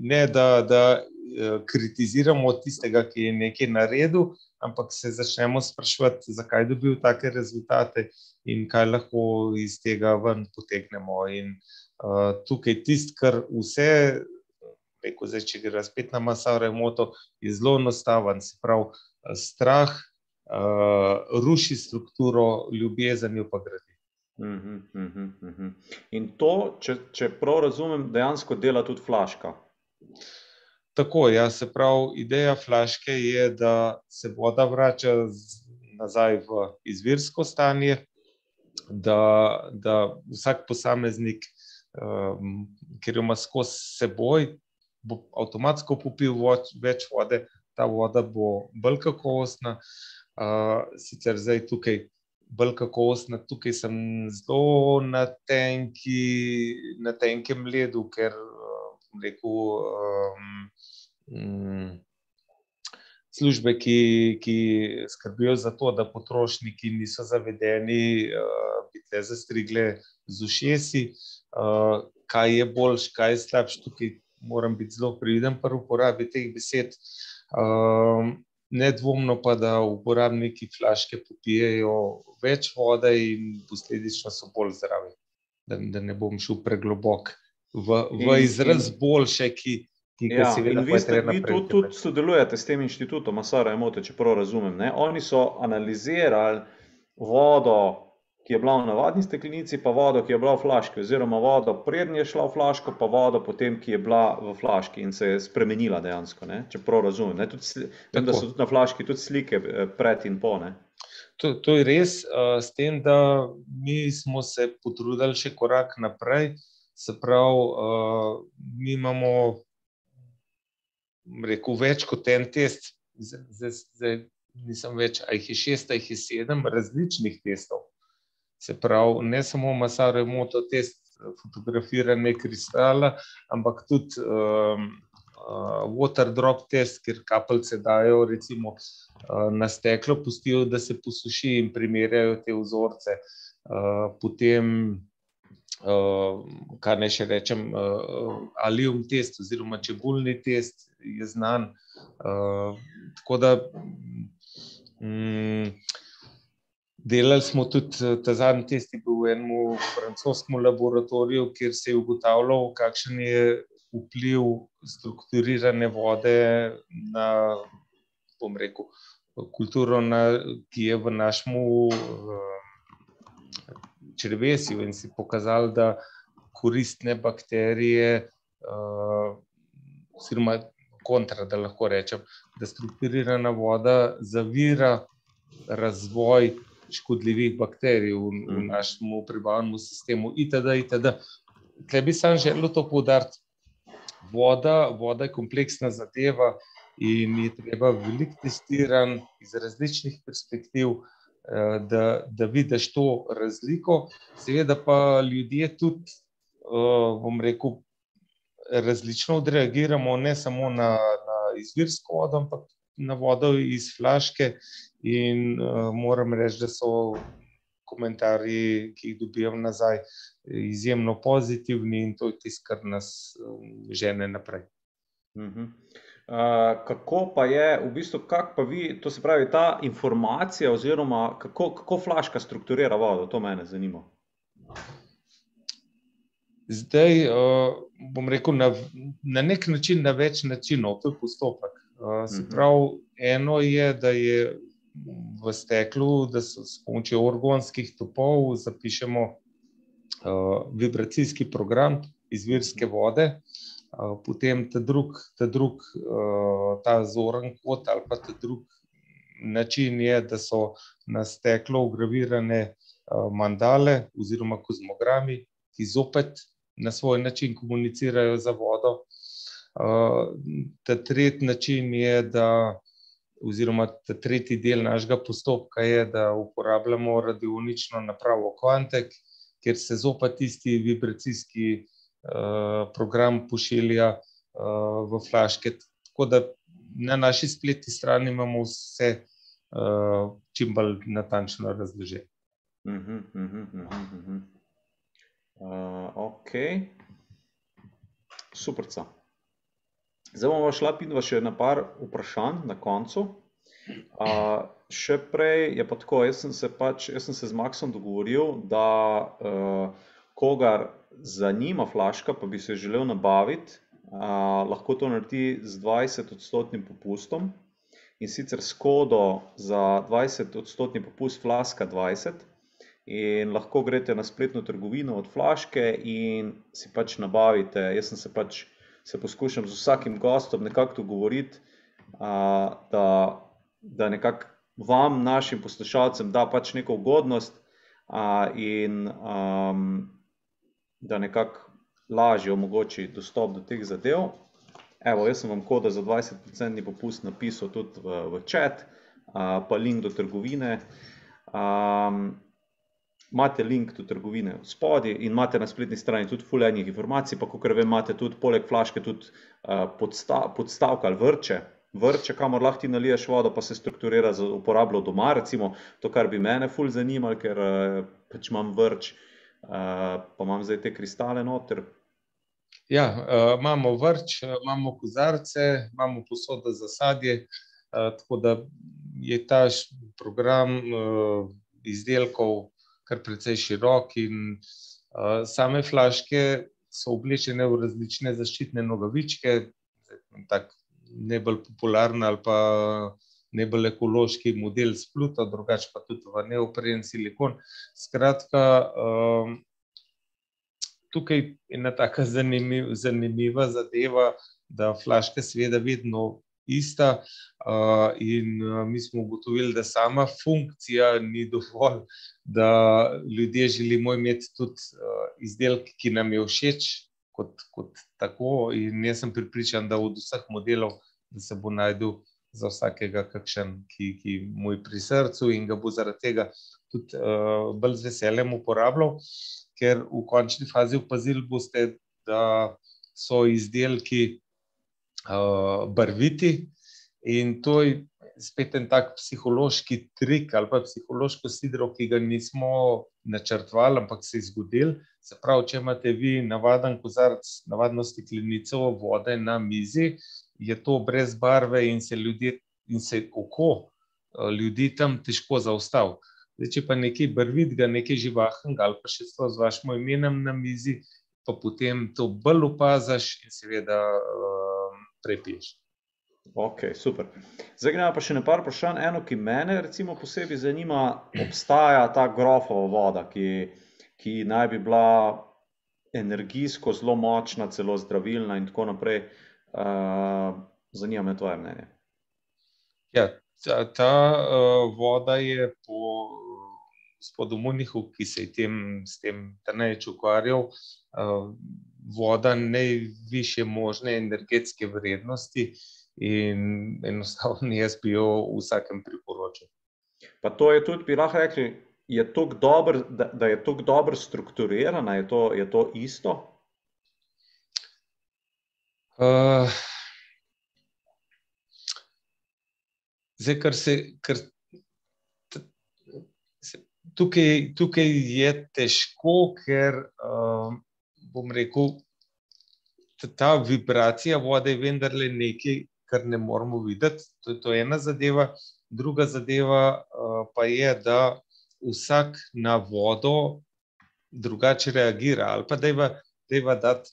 ne da, da Eh, kritiziramo tistega, ki je nekaj naredil, ampak se začnemo sprašovati, zakaj je dobil take rezultate in kaj lahko iz tega ven potegnemo. In uh, tukaj tisto, kar vse, zdaj, če gre spet na masare moto, je zelo enostaven. Se pravi, strah uh, ruši strukturo, ljubezen jo pa gradi. Uhum, uhum, uhum. In to, če, če prav razumem, dejansko dela tudi flaška. Uh, Tako, ja, se pravi, ideja flaške je, da se voda vrača nazaj v izvirsko stanje, da, da vsak posameznik, um, ker jo ima skozi seboj, bo avtomatsko popil več vode, ta voda bo bolj kakovostna. Uh, sicer zdaj tukaj. Bolj kakovostna, tukaj sem zelo na, tenki, na tenkem ledu, ker rekel, um, um, službe, ki, ki skrbijo za to, da potrošniki niso zavedeni, uh, bi te zastrigle z ušesi, uh, kaj je boljš, kaj je slabš. Tukaj moram biti zelo prividen pri uporabi teh besed. Um, nedvomno pa, da uporabniki flaške popijejo več vode in posledično so bolj zdravi. Da, da ne bom šel preglobok v, v izraz boljše, ki, ki ga Ja, seveda in vi, ste, treba vi tudi, tudi sodelujete s tem inštitutom Masara Emote, če prav razumem. Ne? Oni so analizirali vodo, ki je bila v navadni steklenici, pa vodo, ki je bila v flaški, oziroma vodo, preden je šla v flaško, pa vodo, potem, ki je bila v flaški in se je spremenila dejansko. Ne? Če prav razumem. Ne? Tudi, vem, da so tudi na flaški tudi slike eh, pred in po. Ne? To, to je res, uh, s tem, da mi smo se potrudili še korak naprej. Se pravi, uh, mi imamo, rekel, več kot en test. Zdaj, zdaj nisem več, a jih je šest, a jih je sedem različnih testov. Se pravi, ne samo masare moto test fotografiranje kristala, ampak tudi um, uh, water drop test, kjer kapljice dajo recimo uh, na steklo, pustijo, da se posuši in primerjajo te vzorce. Uh, potem, uh, kar naj še rečem, uh, alium test oziroma čebulni test je znan. Uh, tako da mm, delali smo tudi eh, ta zadnji test, je bil v enem francoskem laboratoriju, kjer se je ugotavljal, kakšen je vpliv strukturirane vode na, bom rekel, kulturo, na, ki je v našem črvesju in si pokazali, da koristne bakterije, uh, oziroma kontra, da lahko rečem, da strukturirana voda zavira razvoj škodljivih bakterij v, v Mhm. našem prebavnem sistemu, itd. itd. Tukaj bi sam želel to poudariti. Voda, voda je kompleksna zadeva in je treba veliko testiran iz različnih perspektiv, eh, da, da vidiš to razliko. Seveda pa ljudje tudi, eh, bom rekel, različno odreagiramo, ne samo na, na izvirsko vodo, ampak na vodo iz flaške. In uh, moram reči, da so komentarji, ki jih dobivam nazaj, izjemno pozitivni in to je tisto, kar nas um, žene naprej. Mhm. Uh, kako pa je, v bistvu, kako pa vi, to se pravi, ta informacija, oziroma kako, kako flaška strukturira vodo, to mene zanima. Zdaj, uh, bom rekel, na, na nek način, na več načinov, to je postopek. Uh, se Mhm. pravi, eno je, da je v steklu, da so s pomočjo organskih topov zapišemo uh, vibracijski program izvirske vode, uh, potem ta drug, ta, drug uh, ta zoren kot ali pa ta drug način je, da so na steklo ugravirane uh, mandale oziroma kozmogrami, ki zopet na svoj način komunicirajo za vodo. Uh, ta tretji način je, da oziroma ta tretji del našega postopka je, da uporabljamo radionično napravo Quantek, kjer se zopet isti vibracijski uh, program pošilja uh, v flaške. Tako da na naši spletni strani imamo vse uh, čim bolj natančno razloženo. Mhm, mhm, mhm, mhm. Uh, ok, super. Zdaj bomo šla pitva še na par vprašanj na koncu. Uh, še prej je pa tako, jaz sem se, pač, jaz sem se z Maksom dogovoril, da uh, kogar zanima flaška, pa bi se želel nabaviti, uh, lahko to naredi z 20-odstotnim popustom in sicer s kodo za 20-odstotni popust Flaska 20. In lahko greste na spletno trgovino od flaške in si pač nabavite. Jaz sem se pač se poskušam z vsakim gostom nekako dogovoriti, da, da nekako vam, našim poslušalcem, da pač neko ugodnost in da nekako lažje omogoči dostop do teh zadev. Evo, jaz sem vam kodo za 20% popust napisal tudi v, v chat, pa link do trgovine. Um, imate link do trgovine spodaj in imate na spletni strani tudi full enih informacij, pa kot vem, imate tudi poleg flaške tudi uh, podsta, podstavke ali vrče, vrče, kamor lahko ti naliješ vodo, pa se strukturira za uporabo doma, recimo to, kar bi mene full zanimalo, ker uh, pač imam vrč, uh, pa imam zdaj te kristale noter. Ja, uh, imamo vrč, imamo kozarce, imamo posodo za sadje, tako da je ta program izdelkov kar precej širok in same flaške so oblečene v različne zaščitne nogavičke, tak najbolj popularna ali pa najbolj ekološki model s Pluto, drugače pa tudi v neopren silikon. Skratka, tukaj je ena taka zanimiva zadeva, da flaška seveda vedno ista, in mi smo ugotovili, da sama funkcija ni dovolj, da ljudje želimo imeti tudi izdelek, ki nam je všeč kot, kot tako, in jaz sem prepričan, da od vseh modelov, da se bo našel za vsakega kakšen, ki, ki mu je pri srcu in ga bo zaradi tega tudi bolj z veseljem uporabljal. Ker v končni fazi opazili boste, da so izdelki barviti, in to je spet en tak psihološki trik ali pa psihološko sidro, ki ga nismo načrtovali, ampak se je zgodilo. Se pravi, če imate vi navaden kozarec, navadno steklenico vode na mizi, je to brez barve in se ljudje, in se oko ljudi tam težko zaustavi. Zdaj če pa nekaj barvitega, nekaj živahnega ali pa še sploh z vašim imenom na mizi, pa potem to bolj opaziš in seveda prepiješ. Okej, super. Zdaj greva pa še na par vprašanj, eno, ki mene recimo posebej zanima, obstaja ta grofova voda, ki, ki naj bi bila energijsko zelo močna, celo zdravilna in tako naprej. zanima me tvoje mnenje. Ja, ta, ta voda je po gospodu Munichu, ki se je tem, s tem nič ukvarjal, voda najvišje možne energetske vrednosti in enostavno jaz bi jo vsakemu priporočil. Pa to je tudi, bi lahko rekli, je dobro, da, da je toliko dobro strukturirana, je to, je to isto? zdaj, kar se, kar tukaj, tukaj je težko, ker bom rekel, ta vibracija vode je vendarle nekaj, kar ne moremo videti, to je to ena zadeva, druga zadeva pa je, da vsak na vodo drugače reagira, ali pa dajva, dajva dati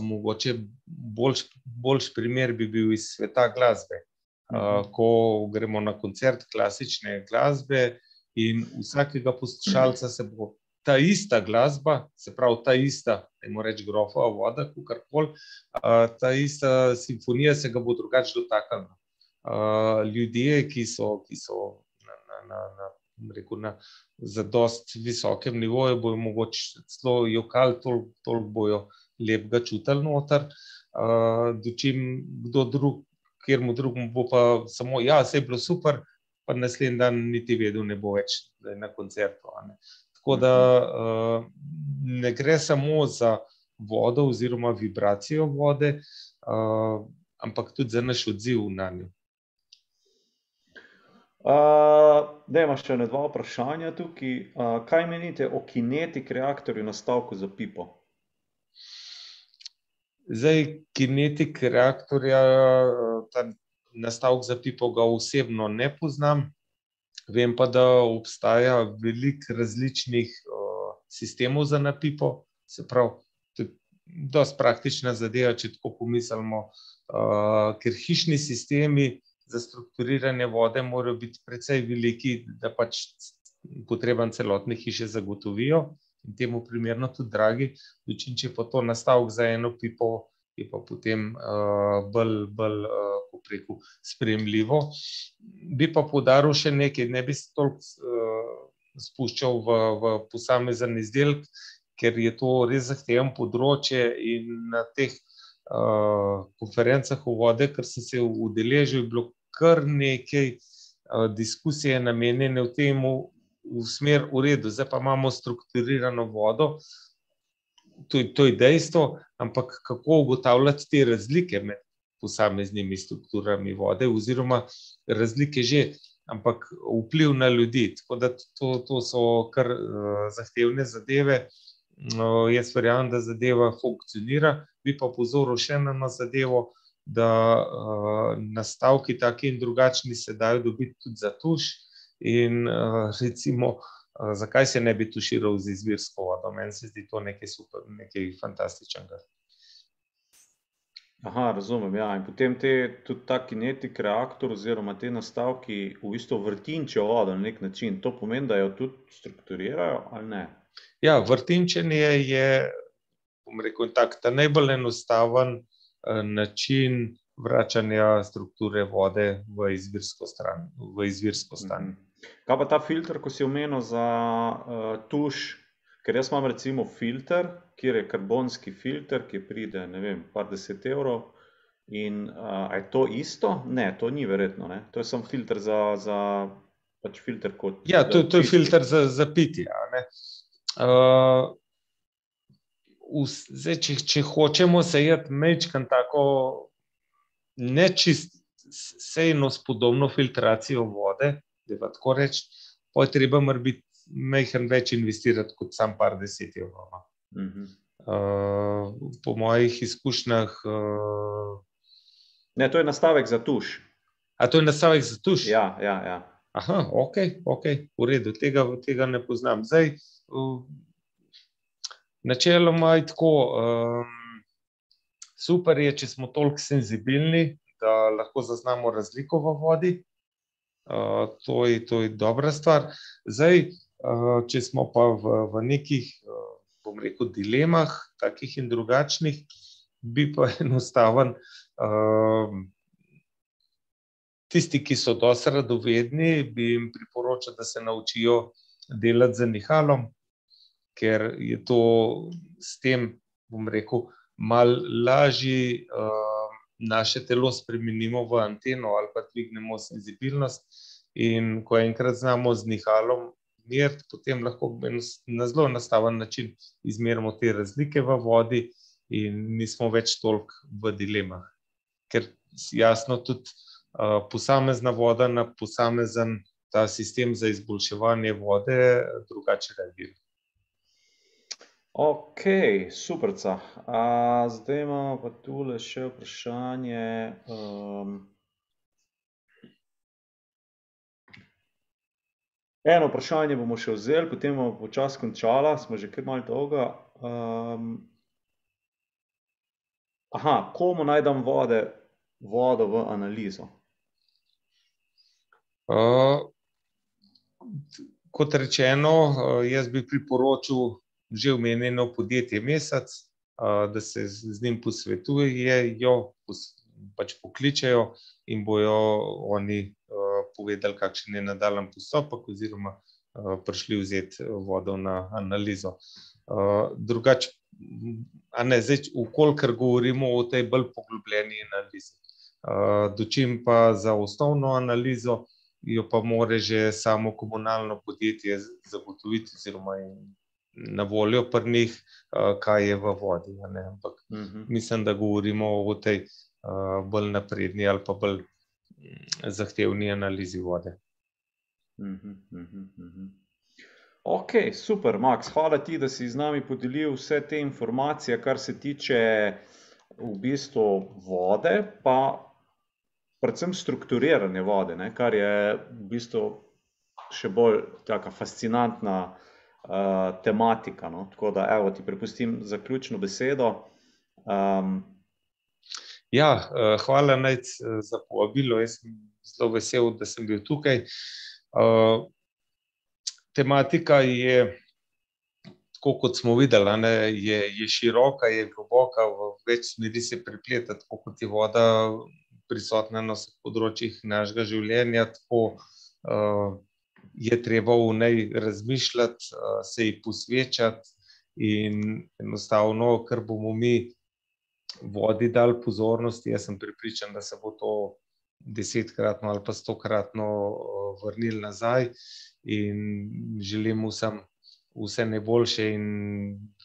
mogoče boljši, boljši primer bi bil iz sveta glasbe. ko gremo na koncert klasične glasbe in vsakega poslušalca se bo ta ista glasba, se pravi ta ista, dajmo reči grofova voda, kakorkoli, ta ista simfonija se ga bo drugače dotaknila. ljudje, ki so, ki so na, na, na, na, rekel, na zadosti visokem nivoju, bojo mogoče celo jokali, toliko, toliko bojo lepega čutili noter. dočim kdo drug, kateremu drugemu bo pa samo: "Ja, saj je bilo super," pa naslednji dan niti vedel ne bo več, da je na koncertu, ne. Tako da ne gre samo za vodo oziroma vibracijo vode, ampak tudi za naš odziv nanjo. dajva še ene dva vprašanja tukaj, kaj menite o kinetik reaktorju na stavku za pipo? Zdaj kinetik reaktorja, ta nastavek za pipo, ga osebno ne poznam, vem pa, da obstaja veliko različnih sistemov za na pipo, se pravi, tudi dosti praktična zadeva, če tako pomislimo, ker hišni sistemi za strukturiranje vode morajo biti precej veliki, da pač potrebam celotne hiše zagotovijo, in temu primerno tudi dragi, dočim če je pa to nastavek za eno pipo, je pa potem bolj, bolj, kako bi rekel, sprejemljivo. Bi pa poudaril še nekaj, ne bi se toliko spuščal v, v posamezen izdelek, ker je to res zahtevno področje in na teh konferencah o vodi, ker sem se udeležil, je bilo kar nekaj diskusije namenjene temu v smer: "V redu, zdaj pa imamo strukturirano vodo, to to je dejstvo, ampak kako ugotavljati te razlike med posameznimi strukturami vode oziroma razlike že, ampak vpliv na ljudi, tako da to, to so kar zahtevne zadeve. jaz verjamem, da zadeva funkcionira, bi pa opozoril še na eno zadevo, da uh, nastavki, taki in drugačni, se dajo dobiti tudi za tuš. In uh, recimo, uh, zakaj se ne bi tuširal z izvirsko vodo? Meni se zdi to nekaj super, nekaj fantastičnega. Aha, razumem. Ja. In potem te, tudi ta kinetik reaktor, oziroma te nastavki, v bistvu vrtinčijo vodo na nek način. To pomeni, da jo tudi strukturirajo, ali ne? Ja, vrtinčenje je, bom rekel, tak, ta najbolj enostaven uh, način vračanja strukture vode v izvirsko stran, v izvirsko stanje. Mhm. Kaj pa ta filter, ko si omenil za uh, tuš? Ker jaz imam recimo filter, kjer je karbonski filter, ki pride, ne vem, par deset evrov. In uh, je to isto? Ne, to ni verjetno. Ne? To je samo filter za, za pač filter kot. Ja, to, to je filter za, za pitje. Uh, zdaj, če, če hočemo sejati mečkan tako nečist, sejno spodobno filtracijo vode, da pa tako reči, pa je treba biti mehen več investirati kot sam par deset evrov. No. Uh -huh. uh, po mojih izkušnjah. Uh, ne, to je nastavek za tuš. A to je nastavek za tuš? Ja, ja. ja. Aha, ok, ok, v redu, tega, tega ne poznam. Zdaj, uh, načeloma je tako. Um, super je, če smo toliko senzibilni, da lahko zaznamo razliko v vodi. To, je, to je dobra stvar. Zdaj, če smo pa v, v nekih, bom rekel, dilemah, takih in drugačnih, bi pa [laughs] enostaven. Tisti, ki so dosti radovedni, bi jim priporočal, da se naučijo delati z nihalom, ker je to s tem, bom rekel, malo lažje. Uh, naše telo spremenimo v anteno ali pa dvignemo senzibilnost. In ko enkrat znamo z nihalom meriti, potem lahko na zelo enostaven način izmerimo te razlike v vodi, in nismo več toliko v dilemah. Ker jasno, tudi uh, posamezna voda na posamezen ta sistem za izboljševanje vode drugače reagira. Ok, super. Zdaj imamo pa tule še vprašanje. Um, eno vprašanje bomo še vzeli, potem bomo počasi končali, smo že kar malo dolga. Um, aha, komu najdem vode, vodo v analizo? Uh, kot rečeno, jaz bi priporočil že omenjeno podjetje Mesec, da se z njim posvetujejo, pač pokličejo in bojo oni povedali, kakšen je nadaljen postopek, oziroma prišli vzeti vodo na analizo. Drugače, a ne zdaj, ukolikor govorimo o tej bolj poglobljeni analizi. Dočim pa za osnovno analizo, jo pa more že samo komunalno podjetje zagotoviti, oziroma na voljo pri njih, kaj je v vodi. Ampak uh mhm. -huh. mislim, da govorimo o tej bolj napredni ali pa bolj mm, zahtevni analizi vode. Uh -huh, uh -huh, uh -huh. Ok, super, Max. Hvala ti, da si z nami podelil vse te informacije, kar se tiče v bistvu vode, pa predvsem strukturiranje vode, ne, kar je v bistvu še bolj taka fascinantna uh, tematika. No? Tako da, evo, ti prepustim zaključno besedo. Um, ja, uh, hvala najc za povabilo. Jaz sem zelo vesel, da sem bil tukaj. Uh, tematika je. Tako kot smo videli, ne, je, je široka, je globoka, v več smeri se prepleta, tako kot je voda prisotna na vseh področjih našega življenja. Tako, uh, je treba v njej razmišljati, se ji posvečati, in enostavno, ker bomo mi vodi dali pozornost, jaz sem pripričan, da se bo to desetkratno ali pa stokratno vrnil nazaj, in želim vsem vse najboljše in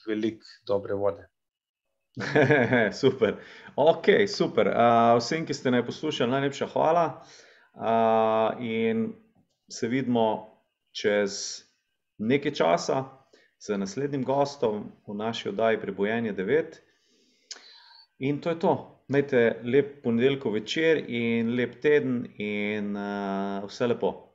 veliko dobre vode. [laughs] super. Ok, super. Uh, vsem, ki ste me poslušali, najlepša hvala. Uh, in se vidimo čez nekaj časa z naslednjim gostom v naši oddaji Prebojenje 9. In to je to. Imejte lep ponedeljkov večer in lep teden in uh, vse lepo.